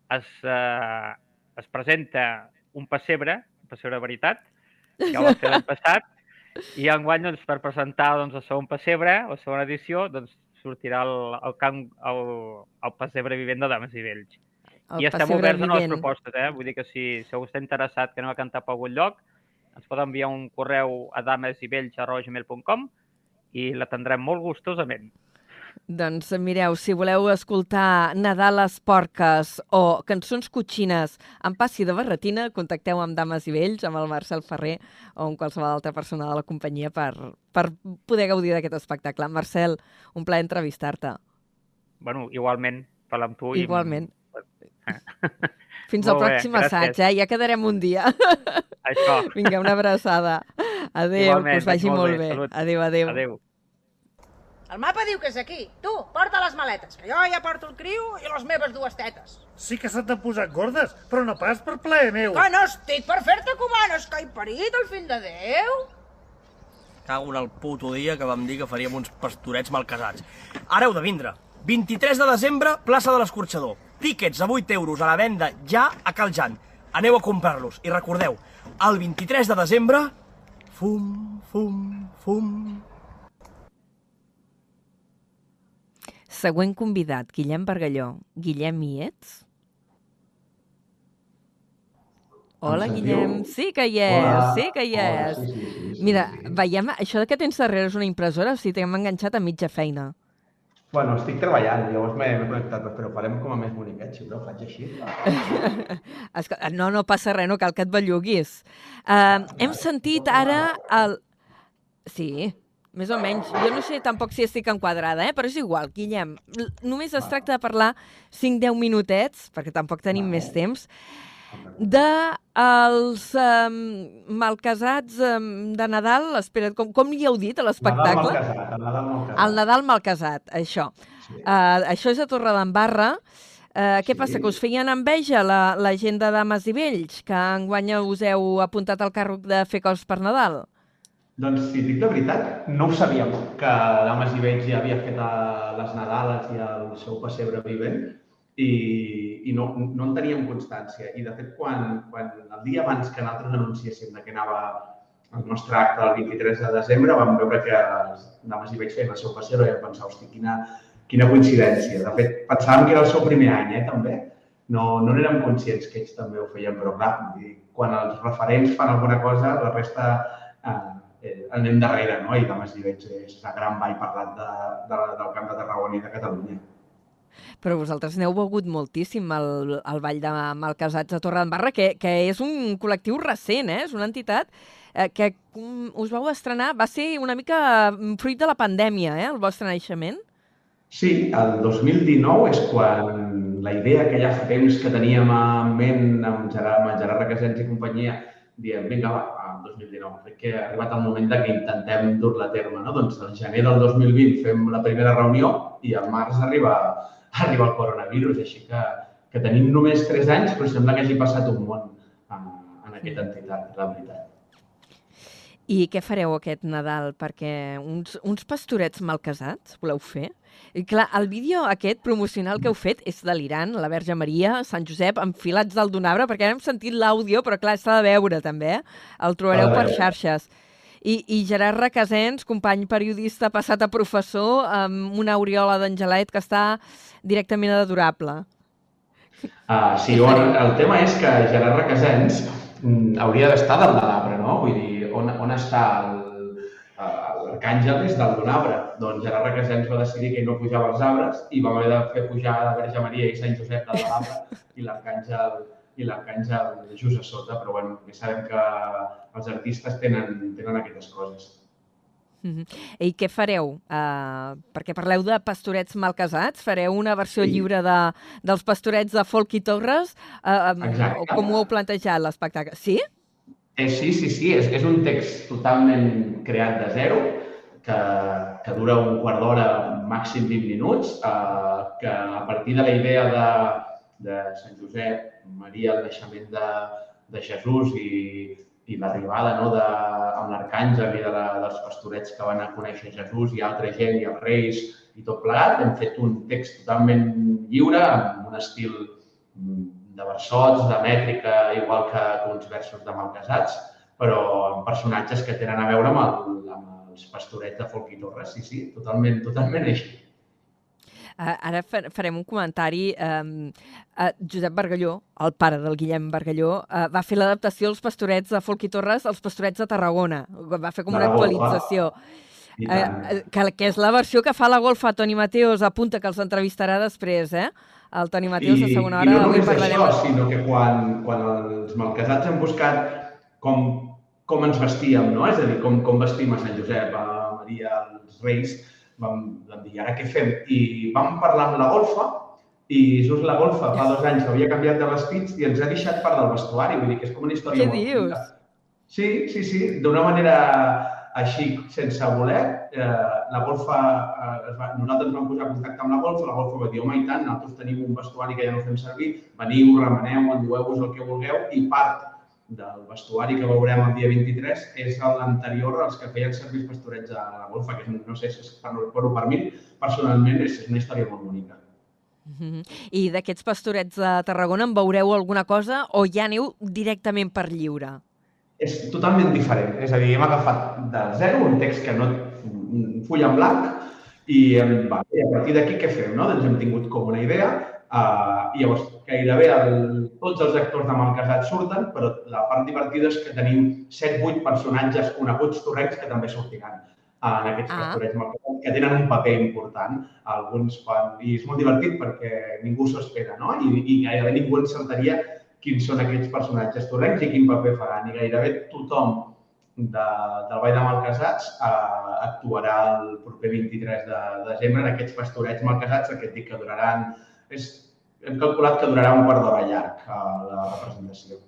Speaker 6: es, eh, es presenta un pessebre, un pessebre de veritat, ja ho va fer l'any passat, i enguany, doncs, per presentar doncs, el segon pessebre, la segona edició, doncs, sortirà el, el, camp, el, el pessebre vivent de Dames i Vells.
Speaker 3: El
Speaker 6: I estem oberts a noves
Speaker 3: vivent.
Speaker 6: propostes, eh? Vull dir que si, si algú està interessat que anem a cantar per algun lloc, ens pot enviar un correu a damesivells.com i l'atendrem molt gustosament.
Speaker 3: Doncs mireu, si voleu escoltar Nadal a les porques o cançons cotxines amb passi de barretina, contacteu amb Dames i Vells, amb el Marcel Ferrer o amb qualsevol altra persona de la companyia per, per poder gaudir d'aquest espectacle. Marcel, un plaer entrevistar-te.
Speaker 6: Bueno, igualment, parlar amb tu. i-
Speaker 3: Igualment. Fins al
Speaker 6: Molt
Speaker 3: pròxim assaig, eh? Ja quedarem un dia.
Speaker 6: Això.
Speaker 3: Vinga, una abraçada. Adéu,
Speaker 6: Igualment,
Speaker 3: que us vagi
Speaker 6: molt bé,
Speaker 3: bé. Adéu, adéu.
Speaker 6: Adéu.
Speaker 7: El mapa diu que és aquí. Tu, porta les maletes, que jo ja porto el criu i les meves dues tetes.
Speaker 8: Sí que se t'han posat gordes, però no pas per plaer meu.
Speaker 7: Que no estic per fer-te comanes, que he parit el fill de Déu.
Speaker 9: Cago en el puto dia que vam dir que faríem uns pastorets mal casats. Ara heu de vindre. 23 de desembre, plaça de l'Escorxador. Tíquets a 8 euros a la venda ja a Cal Jan. Aneu a comprar-los. I recordeu, el 23 de desembre... Fum, fum, fum...
Speaker 3: Següent convidat, Guillem Bargalló. Guillem, hi ets? Hola,
Speaker 10: Em
Speaker 3: Guillem. Sí que hi és,
Speaker 10: Hola.
Speaker 3: sí que hi
Speaker 10: Hola,
Speaker 3: és.
Speaker 10: sí, sí, sí, sí,
Speaker 3: Mira,
Speaker 10: sí.
Speaker 3: veiem, això que tens darrere és una impressora, o sigui, t'hem enganxat a mitja feina.
Speaker 10: Bueno, estic treballant, llavors m'he m'he connectat, però farem com a més boniquet, si voleu, faig així.
Speaker 3: Escolta, no, no passa res, no cal que et belluguis. Uh, hem sentit ara el... Sí, més o menys. Jo no sé tampoc si estic enquadrada, eh? però és igual, Guillem. Només es tracta de parlar 5-10 minutets, perquè tampoc tenim més temps, de els um, malcasats um, de Nadal. Espera't, com, com li heu dit a l'espectacle?
Speaker 10: el Nadal mal casat.
Speaker 3: El Nadal mal casat, això. Uh, això és a Torredembarra. Uh, què
Speaker 10: Sí.
Speaker 3: passa, que us feien enveja la, la gent de Dames i Vells, que enguany us heu apuntat al carro de fer coses per Nadal?
Speaker 10: Doncs, si dic la veritat, no ho sabíem, que Dames i Vells ja havia fet a les Nadales i el seu pessebre vivent i, i no, no en teníem constància. I, de fet, quan, quan el dia abans que nosaltres anunciéssim de que anava el nostre acte el 23 de desembre, vam veure que les Dames i Vells feien el seu pessebre i vam pensar, hosti, quina, quina coincidència. De fet, pensàvem que era el seu primer any, eh, també. No, no n'érem conscients que ells també ho feien, però clar, quan els referents fan alguna cosa, la resta eh, eh, anem darrere, no? I Dames i Vells és la gran ball parlat de, de, del Camp de Tarragona i de Catalunya.
Speaker 3: Però vosaltres n'heu begut moltíssim al, al Ball de Malcasats de Torredembarra, que, que és un col·lectiu recent, eh? és una entitat eh, que mm, us vau estrenar, va ser una mica mm, fruit de la pandèmia, eh? el vostre naixement.
Speaker 10: Sí, el 2019 és quan la idea que ja fa temps que teníem en ment amb Gerard, amb Gerard Requesens i companyia, diem, vinga, va, 2019, crec que ha arribat el moment de que intentem dur-la a terme. No? Doncs al gener del 2020 fem la primera reunió i al març arriba, arriba el coronavirus, així que, que tenim només 3 anys, però sembla que hagi passat un món en, en aquesta entitat, la veritat.
Speaker 3: I què fareu aquest Nadal? Perquè uns, uns pastorets mal casats voleu fer? I clar, el vídeo aquest promocional que heu fet és delirant, la Verge Maria, Sant Josep, enfilats del Donabre, perquè ara hem sentit l'àudio, però clar, s'ha de veure també, eh? El trobareu per xarxes. I, I Gerard Requesens, company periodista passat a professor, amb una aureola d'Angelet que està directament adorable.
Speaker 10: Uh, sí, on, el tema és que Gerard Requesens mm, hauria d'estar dalt de l'arbre, no? Vull dir, on, on està el- eh, l'arcàngel és dalt d'un arbre. Doncs Gerard Requesens va decidir que ell no pujava als arbres i vam haver de fer pujar la Verge Maria i Sant Josep dalt de l'arbre i l'arcàngel i l'arcàngel just a sota, però bueno, ja sabem que els artistes tenen, tenen aquestes coses.
Speaker 3: Mhm. I què fareu? Uh, perquè parleu de pastorets mal casats, fareu una versió
Speaker 10: Sí.
Speaker 3: lliure de, dels pastorets de Folk i Torres? Uh,
Speaker 10: Exacte.
Speaker 3: com ho heu plantejat, l'espectacle? Sí?
Speaker 10: Eh, sí, sí, sí, és, és un text totalment creat de zero, que, que dura un quart d'hora, màxim 20 minuts, eh, que a partir de la idea de, de Sant Josep, Maria, el naixement de, de Jesús i, i l'arribada no, de, amb l'Arcàngel i de la, dels pastorets que van a conèixer Jesús i altra gent i els reis i tot plegat. Hem fet un text totalment lliure, amb un estil mm, de versots, de mètrica, igual que uns versos de malcasats, però amb personatges que tenen a veure amb, el, amb els pastorets de Folk i Torres. Sí, sí, totalment, totalment així.
Speaker 3: Uh, ara farem un comentari. Uh, uh, Josep Bargalló, el pare del Guillem Bargalló, uh, va fer l'adaptació als pastorets de Folk i Torres als pastorets de Tarragona. Va fer com una actualització. Uh, que, que és la versió que fa la golfa Toni Mateos, apunta que els entrevistarà després, eh? El Toni Mateos I, a segona hora.
Speaker 10: I no només això, sinó que quan, quan els malcasats han buscat com, com ens vestíem, no? És a dir, com, com vestim a Sant Josep, a Maria, als Reis, vam, vam dir, ara què fem? I vam parlar amb la golfa i just la golfa fa dos anys havia canviat de vestits i ens ha deixat part del vestuari. Vull dir que és com una història
Speaker 3: Què dius? Bonita.
Speaker 10: Sí, sí, sí. D'una manera així, sense voler, eh, la golfa, eh, va, nosaltres ens vam posar en contacte amb la golfa, la golfa va dir, home, i tant, nosaltres tenim un vestuari que ja no fem servir, veniu, remeneu, endueu-vos el que vulgueu i part del vestuari que veurem el dia 23 és l'anterior als que feien servir els pastorets a la golfa, que no sé si és per, per, per mi, personalment, és una història molt bonica.
Speaker 3: -hmm. I d'aquests pastorets de Tarragona en veureu alguna cosa o ja aneu directament per lliure?
Speaker 10: És totalment diferent. És a dir, hem agafat de zero un text que no... un full en blanc i, va, i a partir d'aquí què fem? No? Doncs hem tingut com una idea Uh, llavors, gairebé el, tots els actors de Malcasat surten, però la part divertida és que tenim 7-8 personatges coneguts torrencs que també sortiran uh, en aquests ah. pastorets Malcasat, que tenen un paper important. Alguns fan... I és molt divertit perquè ningú s'ho espera, no? I, I gairebé ningú encertaria quins són aquests personatges torrencs i quin paper faran. I gairebé tothom de, del Vall de Malcasats uh, actuarà el proper 23 de, de desembre en aquests pastorets malcasats, aquest dic que duraran és, hem calculat que durarà un quart d'hora llarg a la representació.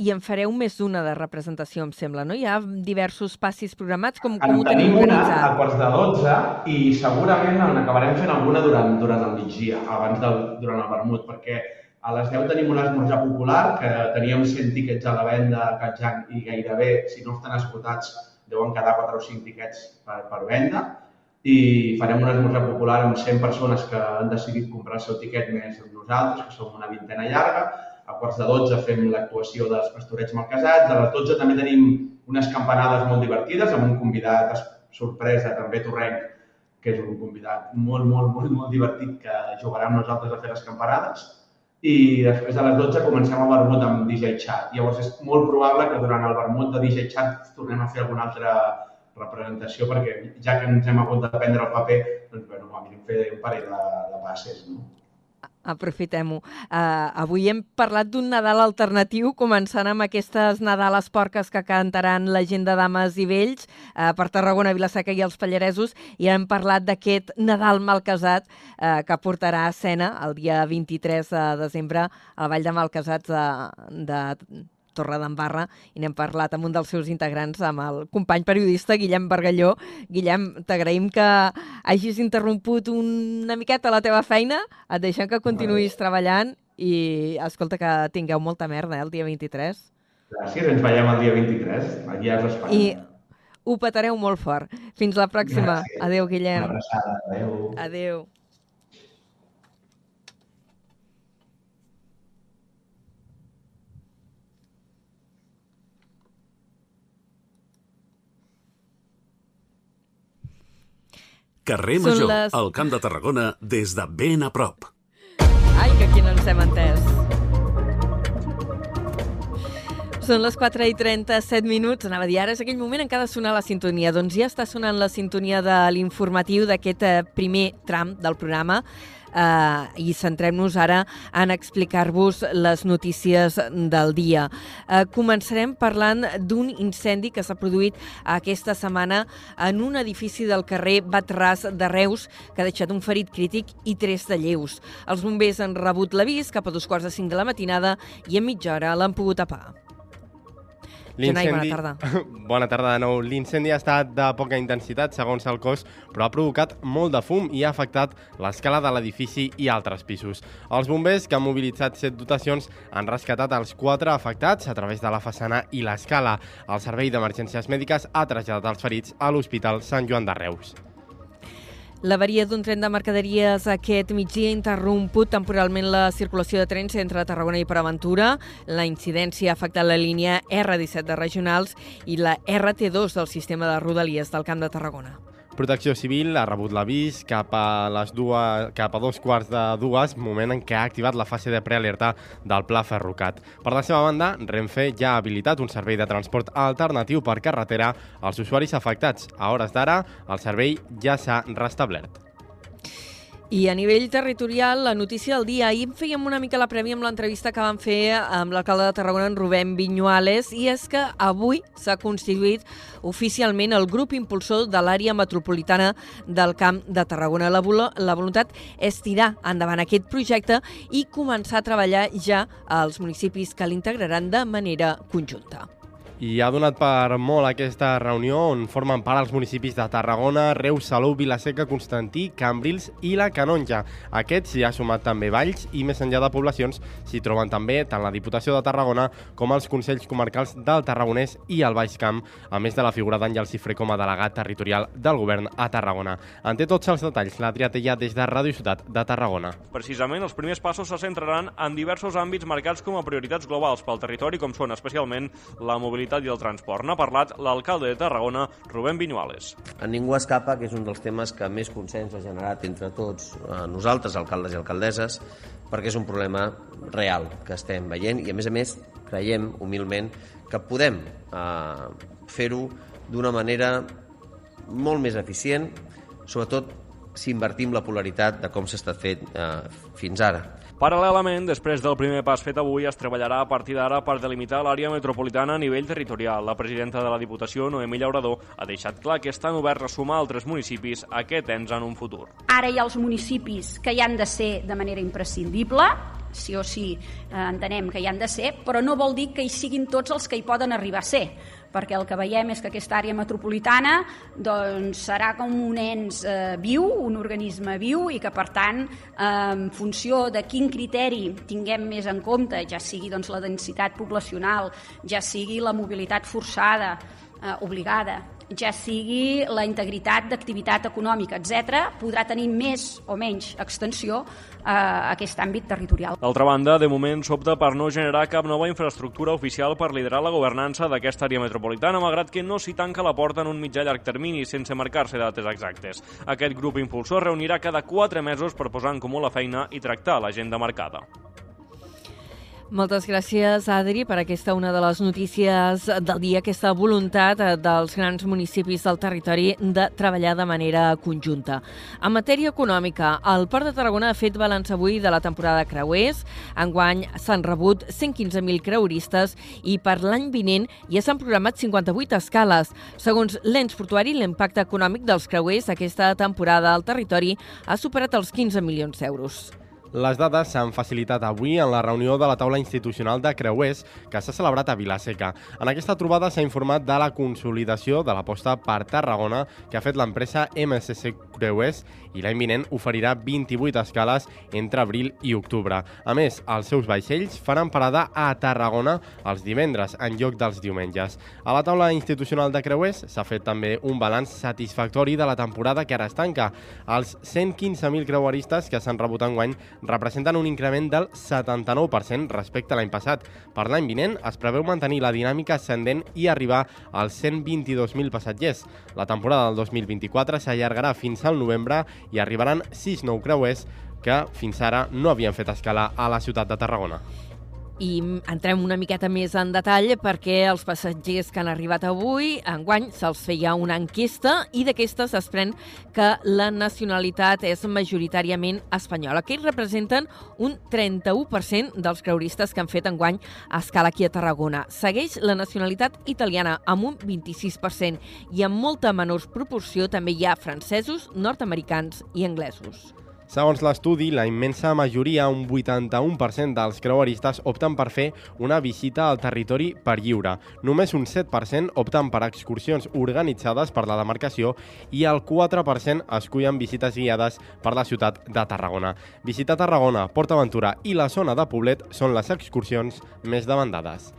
Speaker 3: I en fareu més d'una de representació, em sembla, no? Hi ha diversos passis programats, com,
Speaker 10: com
Speaker 3: ho tenim
Speaker 10: organitzat? una a quarts de 12 i segurament en acabarem fent alguna durant, durant el migdia, abans del, durant el vermut, perquè a les 10 tenim un esmorzar popular, que teníem 100 tiquets a la venda a Catjang i gairebé, si no estan esgotats, deuen quedar 4 o 5 tiquets per, per venda i farem un esmorzar popular amb 100 persones que han decidit comprar el seu tiquet més amb nosaltres, que som una vintena llarga. A quarts de 12 fem l'actuació dels pastorets malcasats. A les 12 també tenim unes campanades molt divertides amb un convidat sorpresa, també torrenc, que és un convidat molt, molt, molt, molt divertit que jugarà amb nosaltres a fer les campanades. I després de les 12 comencem el vermut amb DJ Chat. Llavors és molt probable que durant el vermut de DJ Chat tornem a fer alguna altra representació perquè ja que ens hem hagut de prendre el paper, doncs bueno, a mi fer un parell de, de passes, no?
Speaker 3: Aprofitem-ho. Uh, avui hem parlat d'un Nadal alternatiu, començant amb aquestes Nadales porques que cantaran la gent de dames i vells uh, per Tarragona, Vilaseca i els Pallaresos, i hem parlat d'aquest Nadal malcasat uh, que portarà a escena el dia 23 de desembre al Vall de Malcasats de, de Torredembarra i n'hem parlat amb un dels seus integrants, amb el company periodista Guillem Bargalló. Guillem, t'agraïm que hagis interromput una miqueta la teva feina, et deixem que continuïs treballant i escolta que tingueu molta merda eh, el dia 23.
Speaker 10: Gràcies, ens veiem el dia 23, allà a Espanya.
Speaker 3: I ho petareu molt fort. Fins la pròxima.
Speaker 10: Gràcies.
Speaker 3: Adéu, Guillem.
Speaker 10: Una abraçada. Adéu.
Speaker 3: Adéu.
Speaker 2: Carrer Major, les... al Camp de Tarragona, des de ben a prop.
Speaker 3: Ai, que aquí no ens hem entès. Són les 4 i 37 minuts. Anava a dir, ara és aquell moment en què ha de sonar la sintonia. Doncs ja està sonant la sintonia de l'informatiu d'aquest eh, primer tram del programa eh, i centrem-nos ara en explicar-vos les notícies del dia. Eh, començarem parlant d'un incendi que s'ha produït aquesta setmana en un edifici del carrer Batràs de Reus que ha deixat un ferit crític i tres de lleus. Els bombers han rebut l'avís cap a dos quarts de cinc de la matinada i en mitja hora l'han pogut tapar. Jonai, bona tarda.
Speaker 1: bona tarda de nou. L'incendi ha estat de poca intensitat, segons el cos, però ha provocat molt de fum i ha afectat l'escala de l'edifici i altres pisos. Els bombers, que han mobilitzat set dotacions, han rescatat els quatre afectats a través de la façana i l'escala. El Servei d'Emergències Mèdiques ha traslladat els ferits a l'Hospital Sant Joan de Reus.
Speaker 3: L'avaria d'un tren de mercaderies aquest migdia ha interromput temporalment la circulació de trens entre Tarragona i Preventura. La incidència ha afectat la línia R17 de regionals i la RT2 del sistema de rodalies del Camp de Tarragona.
Speaker 1: Protecció Civil ha rebut l'avís cap a les dues, cap a dos quarts de dues, moment en què ha activat la fase de prealerta del Pla Ferrocat. Per la seva banda, Renfe ja ha habilitat un servei de transport alternatiu per carretera als usuaris afectats. A hores d'ara, el servei ja s'ha restablert.
Speaker 3: I a nivell territorial, la notícia del dia. Ahir fèiem una mica la prèvia amb l'entrevista que vam fer amb l'alcalde de Tarragona, en Rubén Viñuales, i és que avui s'ha constituït oficialment el grup impulsor de l'àrea metropolitana del Camp de Tarragona. La, la voluntat és tirar endavant aquest projecte i començar a treballar ja als municipis que l'integraran de manera conjunta.
Speaker 1: I ha donat per molt aquesta reunió on formen part els municipis de Tarragona, Reus, Salou, Vilaseca, Constantí, Cambrils i la Canonja. Aquests s'hi ha sumat també Valls i més enllà de poblacions s'hi troben també tant la Diputació de Tarragona com els Consells Comarcals del Tarragonès i el Baix Camp, a més de la figura d'Àngel Cifré com a delegat territorial del govern a Tarragona. En té tots els detalls la Triatella des de Ràdio Ciutat de Tarragona.
Speaker 11: Precisament, els primers passos se centraran en diversos àmbits marcats com a prioritats globals pel territori, com són especialment la mobilitat mobilitat i el transport. N'ha parlat l'alcalde de Tarragona, Rubén Viñuales.
Speaker 12: A ningú escapa que és un dels temes que més consens ha generat entre tots eh, nosaltres, alcaldes i alcaldesses, perquè és un problema real que estem veient i, a més a més, creiem humilment que podem eh, fer-ho d'una manera molt més eficient, sobretot si invertim la polaritat de com s'ha estat fet eh, fins ara.
Speaker 11: Paral·lelament, després del primer pas fet avui, es treballarà a partir d'ara per delimitar l'àrea metropolitana a nivell territorial. La presidenta de la Diputació, Noemí Llaurador, ha deixat clar que estan oberts a sumar altres municipis a aquest ens en un futur.
Speaker 13: Ara hi ha els municipis que hi han de ser de manera imprescindible, sí o sí eh, entenem que hi han de ser, però no vol dir que hi siguin tots els que hi poden arribar a ser perquè el que veiem és que aquesta àrea metropolitana doncs, serà com un ens eh, viu, un organisme viu i que per tant eh, en funció de quin criteri tinguem més en compte, ja sigui doncs, la densitat poblacional, ja sigui la mobilitat forçada, eh, obligada, ja sigui la integritat d'activitat econòmica, etc., podrà tenir més o menys extensió a aquest àmbit territorial.
Speaker 11: D'altra banda, de moment s'opta per no generar cap nova infraestructura oficial per liderar la governança d'aquesta àrea metropolitana, malgrat que no s'hi tanca la porta en un mitjà llarg termini sense marcar-se dates exactes. Aquest grup impulsor reunirà cada quatre mesos per posar en comú la feina i tractar l'agenda marcada.
Speaker 3: Moltes gràcies, Adri, per aquesta una de les notícies del dia, aquesta voluntat eh, dels grans municipis del territori de treballar de manera conjunta. En matèria econòmica, el Port de Tarragona ha fet balanç avui de la temporada de creuers. Enguany s'han rebut 115.000 creueristes i per l'any vinent ja s'han programat 58 escales. Segons l'ens portuari, l'impacte econòmic dels creuers aquesta temporada al territori ha superat els 15 milions d'euros.
Speaker 1: Les dades s'han facilitat avui en la reunió de la taula institucional de Creuers que s'ha celebrat a Vilaseca. En aquesta trobada s'ha informat de la consolidació de l'aposta per Tarragona que ha fet l'empresa MSC Creuers i l'any vinent oferirà 28 escales entre abril i octubre. A més, els seus vaixells faran parada a Tarragona els divendres en lloc dels diumenges. A la taula institucional de Creuers s'ha fet també un balanç satisfactori de la temporada que ara es tanca. Els 115.000 creueristes que s'han rebut enguany representen un increment del 79% respecte a l'any passat. Per l'any vinent es preveu mantenir la dinàmica ascendent i arribar als 122.000 passatgers. La temporada del 2024 s'allargarà fins al novembre i arribaran 6 nou creuers que fins ara no havien fet escala a la ciutat de Tarragona
Speaker 3: i entrem una miqueta més en detall perquè els passatgers que han arribat avui, enguany, se'ls feia una enquesta i d'aquesta es desprèn que la nacionalitat és majoritàriament espanyola, que representen un 31% dels creuristes que han fet enguany a escala aquí a Tarragona. Segueix la nacionalitat italiana amb un 26% i amb molta menor proporció també hi ha francesos, nord-americans i anglesos.
Speaker 1: Segons l'estudi, la immensa majoria, un 81% dels creueristes opten per fer una visita al territori per lliure. Només un 7% opten per excursions organitzades per la demarcació i el 4% escullen visites guiades per la ciutat de Tarragona. Visita Tarragona, Port Aventura i la zona de Poblet són les excursions més demandades.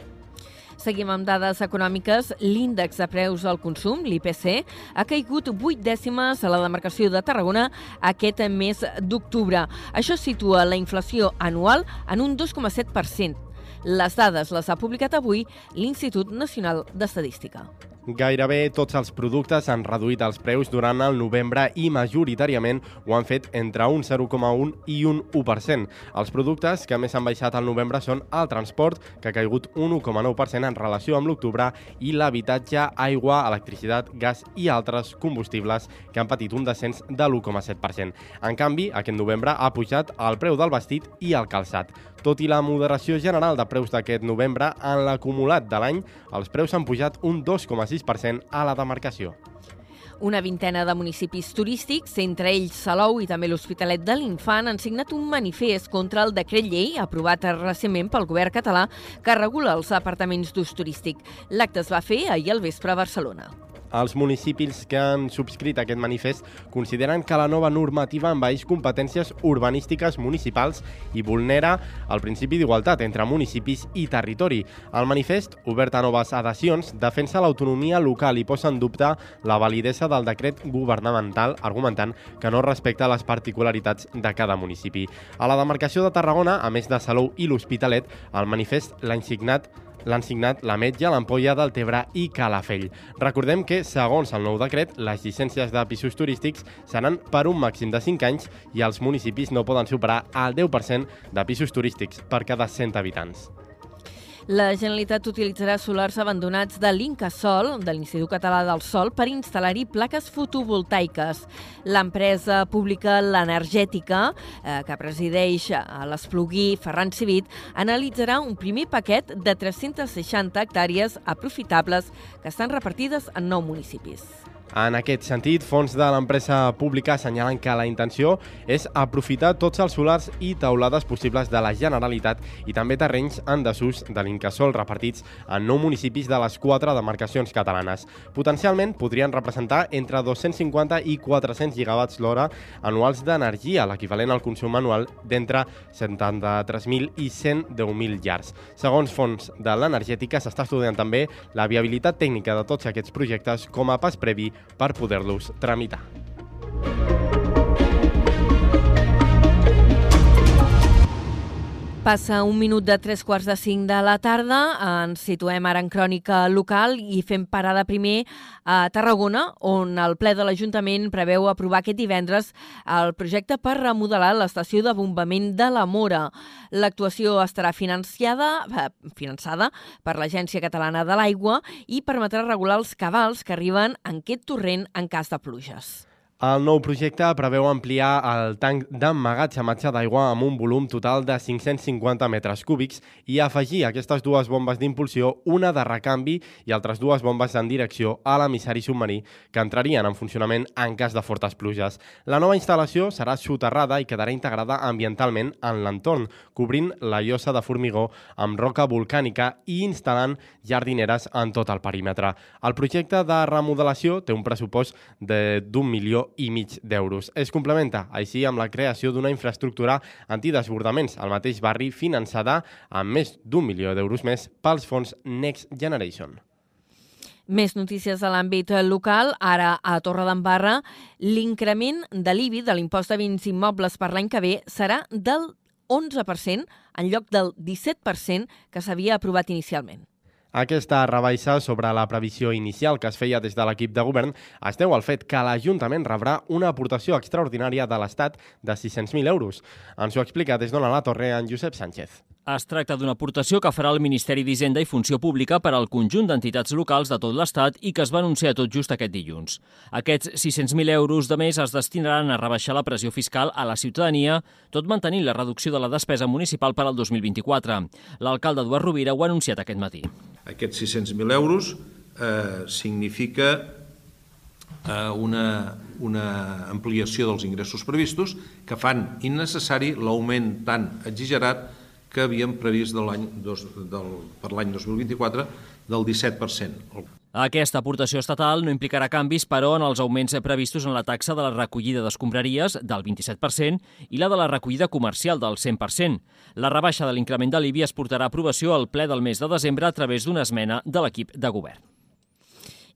Speaker 3: Seguim amb dades econòmiques. L'índex de preus al consum, l'IPC, ha caigut 8 dècimes a la demarcació de Tarragona aquest mes d'octubre. Això situa la inflació anual en un 2,7%. Les dades les ha publicat avui l'Institut Nacional d'Estadística.
Speaker 1: Gairebé tots els productes han reduït els preus durant el novembre i majoritàriament ho han fet entre un 0,1 i un 1%. Els productes que més han baixat al novembre són el transport, que ha caigut un 1,9% en relació amb l'octubre, i l'habitatge, aigua, electricitat, gas i altres combustibles, que han patit un descens de l'1,7%. En canvi, aquest novembre ha pujat el preu del vestit i el calçat. Tot i la moderació general de preus d'aquest novembre, en l'acumulat de l'any, els preus han pujat un 2,6% a la demarcació.
Speaker 3: Una vintena de municipis turístics, entre ells Salou i també l'Hospitalet de l'Infant, han signat un manifest contra el decret llei aprovat recentment pel govern català que regula els apartaments d'ús turístic. L'acte es va fer ahir al vespre a Barcelona.
Speaker 1: Els municipis que han subscrit aquest manifest consideren que la nova normativa envaeix competències urbanístiques municipals i vulnera el principi d'igualtat entre municipis i territori. El manifest, obert a noves adhesions, defensa l'autonomia local i posa en dubte la validesa del decret governamental, argumentant que no respecta les particularitats de cada municipi. A la demarcació de Tarragona, a més de Salou i l'Hospitalet, el manifest l'ha signat l'han signat la Metja, l'Ampolla del Tebre i Calafell. Recordem que, segons el nou decret, les llicències de pisos turístics seran per un màxim de 5 anys i els municipis no poden superar el 10% de pisos turístics per cada 100 habitants.
Speaker 3: La Generalitat utilitzarà solars abandonats de l'Incasol, de l'Institut Català del Sol, per instal·lar-hi plaques fotovoltaiques. L'empresa pública L'Energètica, eh, que presideix a l'Espluguí Ferran Civit, analitzarà un primer paquet de 360 hectàrees aprofitables que estan repartides en nou municipis.
Speaker 1: En aquest sentit, fons de l'empresa pública assenyalen que la intenció és aprofitar tots els solars i taulades possibles de la Generalitat i també terrenys en desús de l'Incasol repartits en nou municipis de les quatre demarcacions catalanes. Potencialment podrien representar entre 250 i 400 gigawatts l'hora anuals d'energia, l'equivalent al consum anual d'entre 73.000 i 110.000 llars. Segons fons de l'energètica, s'està estudiant també la viabilitat tècnica de tots aquests projectes com a pas previ per poder-los tramitar.
Speaker 3: Passa un minut de tres quarts de cinc de la tarda, ens situem ara en crònica local i fem parada primer a Tarragona, on el ple de l'Ajuntament preveu aprovar aquest divendres el projecte per remodelar l'estació de bombament de la Mora. L'actuació estarà financiada, eh, finançada per l'Agència Catalana de l'Aigua i permetrà regular els cabals que arriben en aquest torrent en cas de pluges.
Speaker 1: El nou projecte preveu ampliar el tanc d'emmagatzematge d'aigua amb un volum total de 550 metres cúbics i afegir aquestes dues bombes d'impulsió, una de recanvi i altres dues bombes en direcció a l'emissari submarí que entrarien en funcionament en cas de fortes pluges. La nova instal·lació serà soterrada i quedarà integrada ambientalment en l'entorn, cobrint la llosa de formigó amb roca volcànica i instal·lant jardineres en tot el perímetre. El projecte de remodelació té un pressupost d'un milió i mig d'euros. Es complementa així amb la creació d'una infraestructura antidesbordaments al mateix barri finançada amb més d'un milió d'euros més pels fons Next Generation.
Speaker 3: Més notícies de l'àmbit local. Ara, a Torredembarra, l'increment de l'IBI, de l'impost de béns immobles per l'any que ve, serà del 11% en lloc del 17% que s'havia aprovat inicialment.
Speaker 1: Aquesta rebaixa sobre la previsió inicial que es feia des de l'equip de govern es deu al fet que l'Ajuntament rebrà una aportació extraordinària de l'Estat de 600.000 euros. Ens ho explica des d'Ona la Torre en Josep Sánchez.
Speaker 14: Es tracta d'una aportació que farà el Ministeri d'Hisenda i Funció Pública per al conjunt d'entitats locals de tot l'Estat i que es va anunciar tot just aquest dilluns. Aquests 600.000 euros de més es destinaran a rebaixar la pressió fiscal a la ciutadania, tot mantenint la reducció de la despesa municipal per al 2024. L'alcalde Eduard Rovira ho ha anunciat aquest matí.
Speaker 15: Aquests 600.000 euros eh, significa a una, una ampliació dels ingressos previstos que fan innecessari l'augment tan exagerat que havíem previst de l'any del, per l'any 2024 del 17%.
Speaker 14: Aquesta aportació estatal no implicarà canvis, però, en els augments previstos en la taxa de la recollida d'escombraries del 27% i la de la recollida comercial del 100%. La rebaixa de l'increment de l'IBI es portarà a aprovació al ple del mes de desembre a través d'una esmena de l'equip de govern.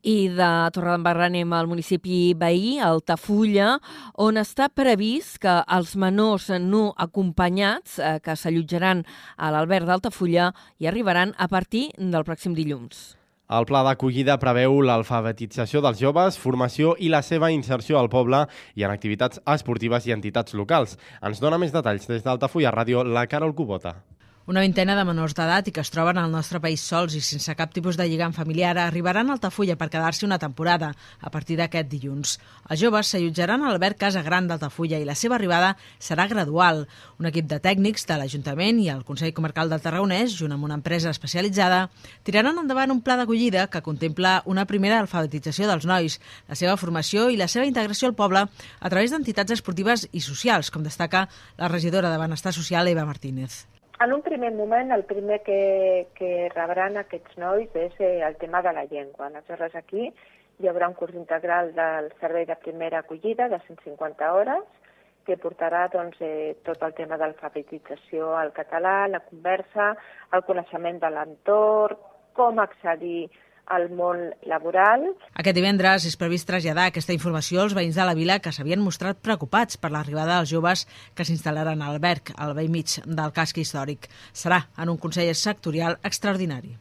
Speaker 3: I de Torredembarra anem al municipi veí, Altafulla, on està previst que els menors no acompanyats eh, que s'allotjaran a l'Albert d'Altafulla hi arribaran a partir del pròxim dilluns.
Speaker 1: El pla d'acollida preveu l'alfabetització dels joves, formació i la seva inserció al poble i en activitats esportives i entitats locals. Ens dona més detalls des d'Altafulla Ràdio la Carol Cubota.
Speaker 16: Una vintena de menors d'edat i que es troben al nostre país sols i sense cap tipus de lligam familiar arribaran a Altafulla per quedar-s'hi una temporada a partir d'aquest dilluns. Els joves s'allotjaran a l'Albert Casa Gran d'Altafulla i la seva arribada serà gradual. Un equip de tècnics de l'Ajuntament i el Consell Comarcal del Tarragonès, junt amb una empresa especialitzada, tiraran endavant un pla d'acollida que contempla una primera alfabetització dels nois, la seva formació i la seva integració al poble a través d'entitats esportives i socials, com destaca la regidora de Benestar Social, Eva Martínez.
Speaker 17: En un primer moment, el primer que, que rebran aquests nois és eh, el tema de la llengua. Aleshores, aquí hi haurà un curs integral del servei de primera acollida de 150 hores que portarà doncs, eh, tot el tema d'alfabetització al català, la conversa, el coneixement de l'entorn, com accedir al món laboral.
Speaker 16: Aquest divendres és previst traslladar aquesta informació als veïns de la vila que s'havien mostrat preocupats per l'arribada dels joves que s'instal·laran al Berg, al vell mig del casc històric. Serà en un Consell sectorial extraordinari.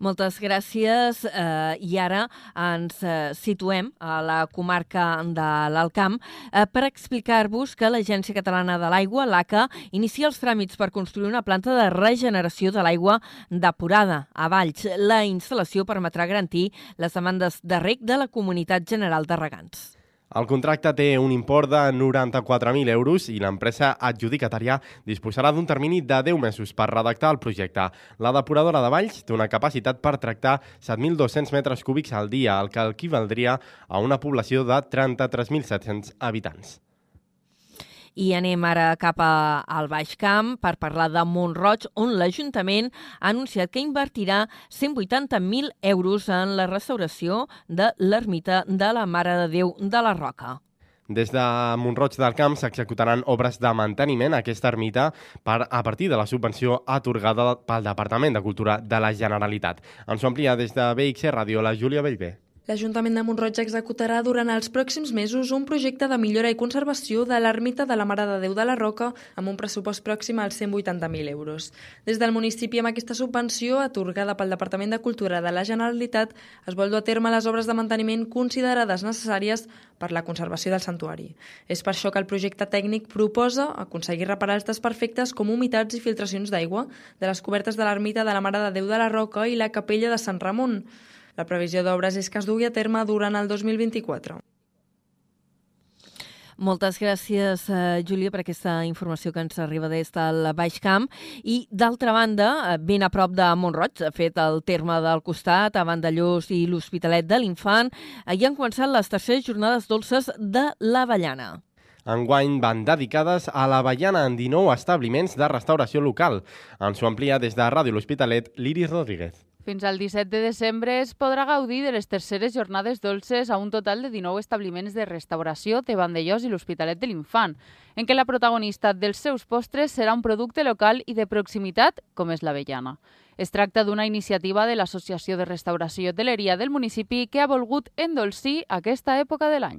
Speaker 3: Moltes gràcies. Eh, I ara ens eh, situem a la comarca de l'Alcamp eh, per explicar-vos que l'Agència Catalana de l'Aigua, l'ACA, inicia els tràmits per construir una planta de regeneració de l'aigua depurada a Valls. La instal·lació permetrà garantir les demandes de rec de la Comunitat General de Regants.
Speaker 1: El contracte té un import de 94.000 euros i l'empresa adjudicatària disposarà d'un termini de 10 mesos per redactar el projecte. La depuradora de Valls té una capacitat per tractar 7.200 metres cúbics al dia, el que equivaldria a una població de 33.700 habitants.
Speaker 3: I anem ara cap a, al Baix Camp per parlar de Montroig, on l'Ajuntament ha anunciat que invertirà 180.000 euros en la restauració de l'ermita de la Mare de Déu de la Roca.
Speaker 1: Des de Montroig del Camp s'executaran obres de manteniment a aquesta ermita per, a partir de la subvenció atorgada pel Departament de Cultura de la Generalitat. Ens ho amplia des de BXC Ràdio la Júlia Bellver.
Speaker 18: L'Ajuntament de Montroig executarà durant els pròxims mesos un projecte de millora i conservació de l'ermita de la Mare de Déu de la Roca amb un pressupost pròxim als 180.000 euros. Des del municipi, amb aquesta subvenció, atorgada pel Departament de Cultura de la Generalitat, es vol dur a terme les obres de manteniment considerades necessàries per la conservació del santuari. És per això que el projecte tècnic proposa aconseguir reparar els desperfectes com humitats i filtracions d'aigua de les cobertes de l'ermita de la Mare de Déu de la Roca i la capella de Sant Ramon. La previsió d'obres és que es dugui a terme durant el 2024.
Speaker 3: Moltes gràcies, eh, Júlia, per aquesta informació que ens arriba des del Baix Camp. I, d'altra banda, eh, ben a prop de Montroig, ha fet el terme del costat, a Vandellós i l'Hospitalet de l'Infant, eh, hi han començat les terceres jornades dolces de l'Avellana.
Speaker 1: Enguany van dedicades a l'Avellana en 19 establiments de restauració local. Ens ho amplia des de Ràdio L'Hospitalet, l'Iris Rodríguez.
Speaker 19: Fins al 17 de desembre es podrà gaudir de les terceres jornades dolces a un total de 19 establiments de restauració de Vandellós i l'Hospitalet de l'Infant, en què la protagonista dels seus postres serà un producte local i de proximitat, com és l'avellana. Es tracta d'una iniciativa de l'Associació de Restauració i Hoteleria del municipi que ha volgut endolcir aquesta època de l'any.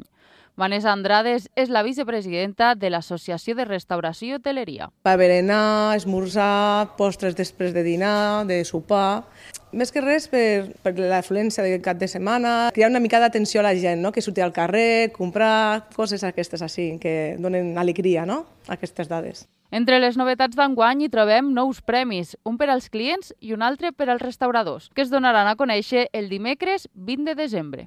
Speaker 19: Vanessa Andrades és la vicepresidenta de l'Associació de Restauració i Hoteleria.
Speaker 20: Per berenar, esmorzar, postres després de dinar, de sopar... Més que res per, per l'afluència del cap de setmana, crear una mica d'atenció a la gent, no? que surti al carrer, comprar coses aquestes així, que donen alegria no? aquestes dades.
Speaker 19: Entre les novetats d'enguany hi trobem nous premis, un per als clients i un altre per als restauradors, que es donaran a conèixer el dimecres 20 de desembre.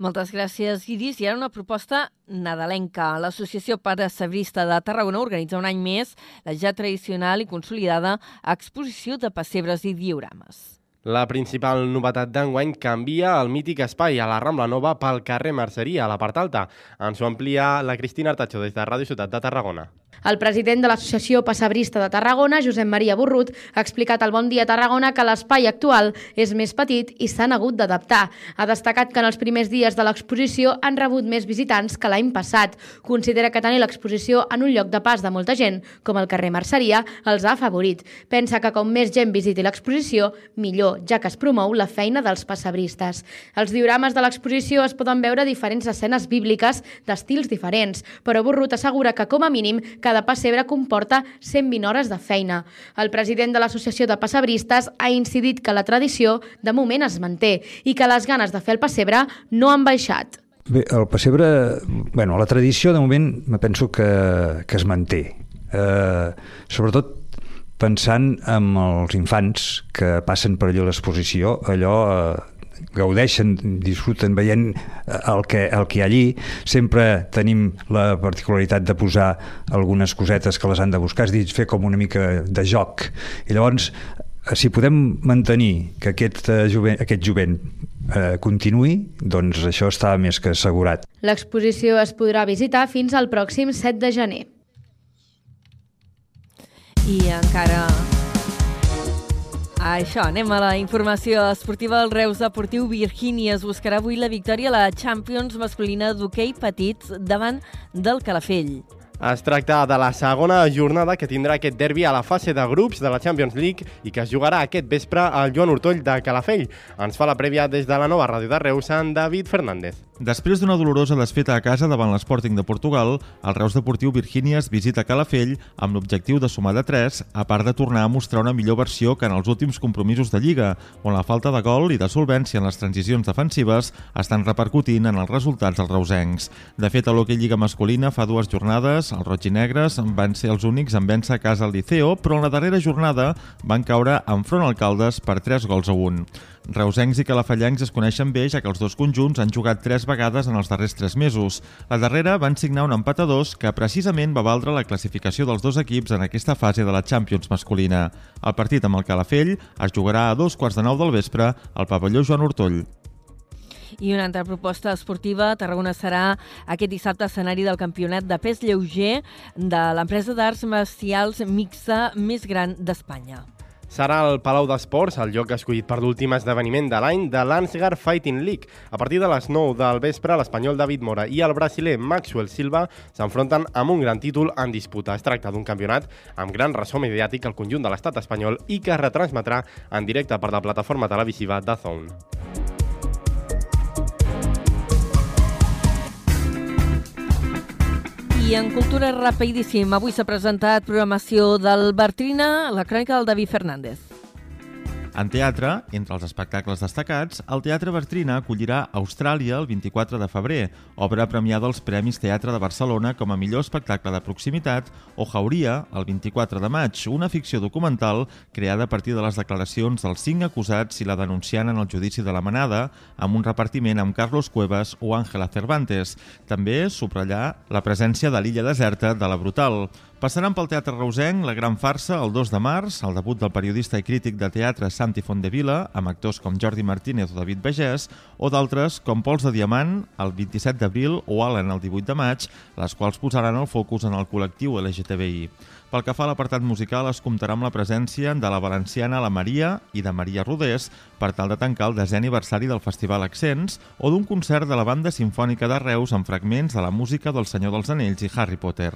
Speaker 3: Moltes gràcies, Iris. I ara una proposta nadalenca. L'Associació Pare Sabrista de Tarragona organitza un any més la ja tradicional i consolidada exposició de pessebres i diorames.
Speaker 1: La principal novetat d'enguany canvia el mític espai a la Rambla Nova pel carrer Merceria, a la part alta. Ens ho amplia la Cristina Artacho des de Ràdio Ciutat de Tarragona.
Speaker 21: El president de l'Associació Passabrista de Tarragona, Josep Maria Borrut, ha explicat al Bon Dia Tarragona que l'espai actual és més petit i s'han hagut d'adaptar. Ha destacat que en els primers dies de l'exposició han rebut més visitants que l'any passat. Considera que tenir l'exposició en un lloc de pas de molta gent, com el carrer Merceria, els ha afavorit. Pensa que com més gent visiti l'exposició, millor, ja que es promou la feina dels passabristes. Els diorames de l'exposició es poden veure diferents escenes bíbliques d'estils diferents, però Borrut assegura que com a mínim cada pessebre comporta 120 hores de feina. El president de l'Associació de Passebristes ha incidit que la tradició de moment es manté i que les ganes de fer el pessebre no han baixat.
Speaker 22: Bé, el pessebre, bueno, la tradició de moment me penso que, que es manté. Eh, sobretot pensant en els infants que passen per allò l'exposició, allò eh, gaudeixen, disfruten veient eh, el que, el que hi ha allí. Sempre tenim la particularitat de posar algunes cosetes que les han de buscar, és dir, fer com una mica de joc. I llavors, eh, si podem mantenir que aquest, eh, jovent, aquest jovent eh, continuï, doncs això està més que assegurat.
Speaker 21: L'exposició es podrà visitar fins al pròxim 7 de gener.
Speaker 3: I encara això, anem a la informació esportiva. El Reus Deportiu Virgínia es buscarà avui la victòria a la Champions masculina d'hoquei petits davant del Calafell.
Speaker 1: Es tracta de la segona jornada que tindrà aquest derbi a la fase de grups de la Champions League i que es jugarà aquest vespre al Joan Hortoll de Calafell. Ens fa la prèvia des de la nova ràdio de Reus, en David Fernández.
Speaker 23: Després d'una dolorosa desfeta a casa davant l'Sporting de Portugal, el Reus Deportiu Virgínies visita Calafell amb l'objectiu de sumar de 3, a part de tornar a mostrar una millor versió que en els últims compromisos de Lliga, on la falta de gol i de solvència en les transicions defensives estan repercutint en els resultats dels reusencs. De fet, a l'Hockey Lliga masculina fa dues jornades, els roginegres van ser els únics en vèncer a casa al Liceo, però en la darrera jornada van caure enfront al Caldes per 3 gols a 1. Reusencs i calafallencs es coneixen bé, ja que els dos conjunts han jugat tres vegades en els darrers tres mesos. La darrera van signar un empat a dos que precisament va valdre la classificació dels dos equips en aquesta fase de la Champions masculina. El partit amb el Calafell es jugarà a dos quarts de nou del vespre al pavelló Joan Hortoll.
Speaker 3: I una altra proposta esportiva, Tarragona serà aquest dissabte escenari del campionat de pes lleuger de l'empresa d'arts marcials mixa més gran d'Espanya.
Speaker 1: Serà el Palau d'Esports, el lloc escollit per l'últim esdeveniment de l'any de l'Ansgar Fighting League. A partir de les 9 del vespre, l'espanyol David Mora i el brasiler Maxwell Silva s'enfronten amb un gran títol en disputa. Es tracta d'un campionat amb gran ressò mediàtic al conjunt de l'estat espanyol i que es retransmetrà en directe per la plataforma televisiva DAZN.
Speaker 3: I en cultura rapidíssim, avui s'ha presentat programació del Bertrina, la crònica del David Fernández.
Speaker 23: En teatre, entre els espectacles destacats, el Teatre Bertrina acollirà Austràlia el 24 de febrer, obra premiada als Premis Teatre de Barcelona com a millor espectacle de proximitat, o Jauria el 24 de maig, una ficció documental creada a partir de les declaracions dels cinc acusats i la denunciant en el judici de la manada, amb un repartiment amb Carlos Cuevas o Ángela Cervantes. També subratllar la presència de l'illa deserta de la Brutal. Passaran pel Teatre Reusenc la gran farsa el 2 de març, el debut del periodista i crític de teatre Santi Fondevila, amb actors com Jordi Martínez o David Begès, o d'altres com Pols de Diamant, el 27 d'abril o Allen el 18 de maig, les quals posaran el focus en el col·lectiu LGTBI. Pel que fa a l'apartat musical, es comptarà amb la presència de la valenciana La Maria i de Maria Rodés per tal de tancar el desè aniversari del Festival Accents o d'un concert de la banda sinfònica de Reus amb fragments de la música del Senyor dels Anells i Harry Potter.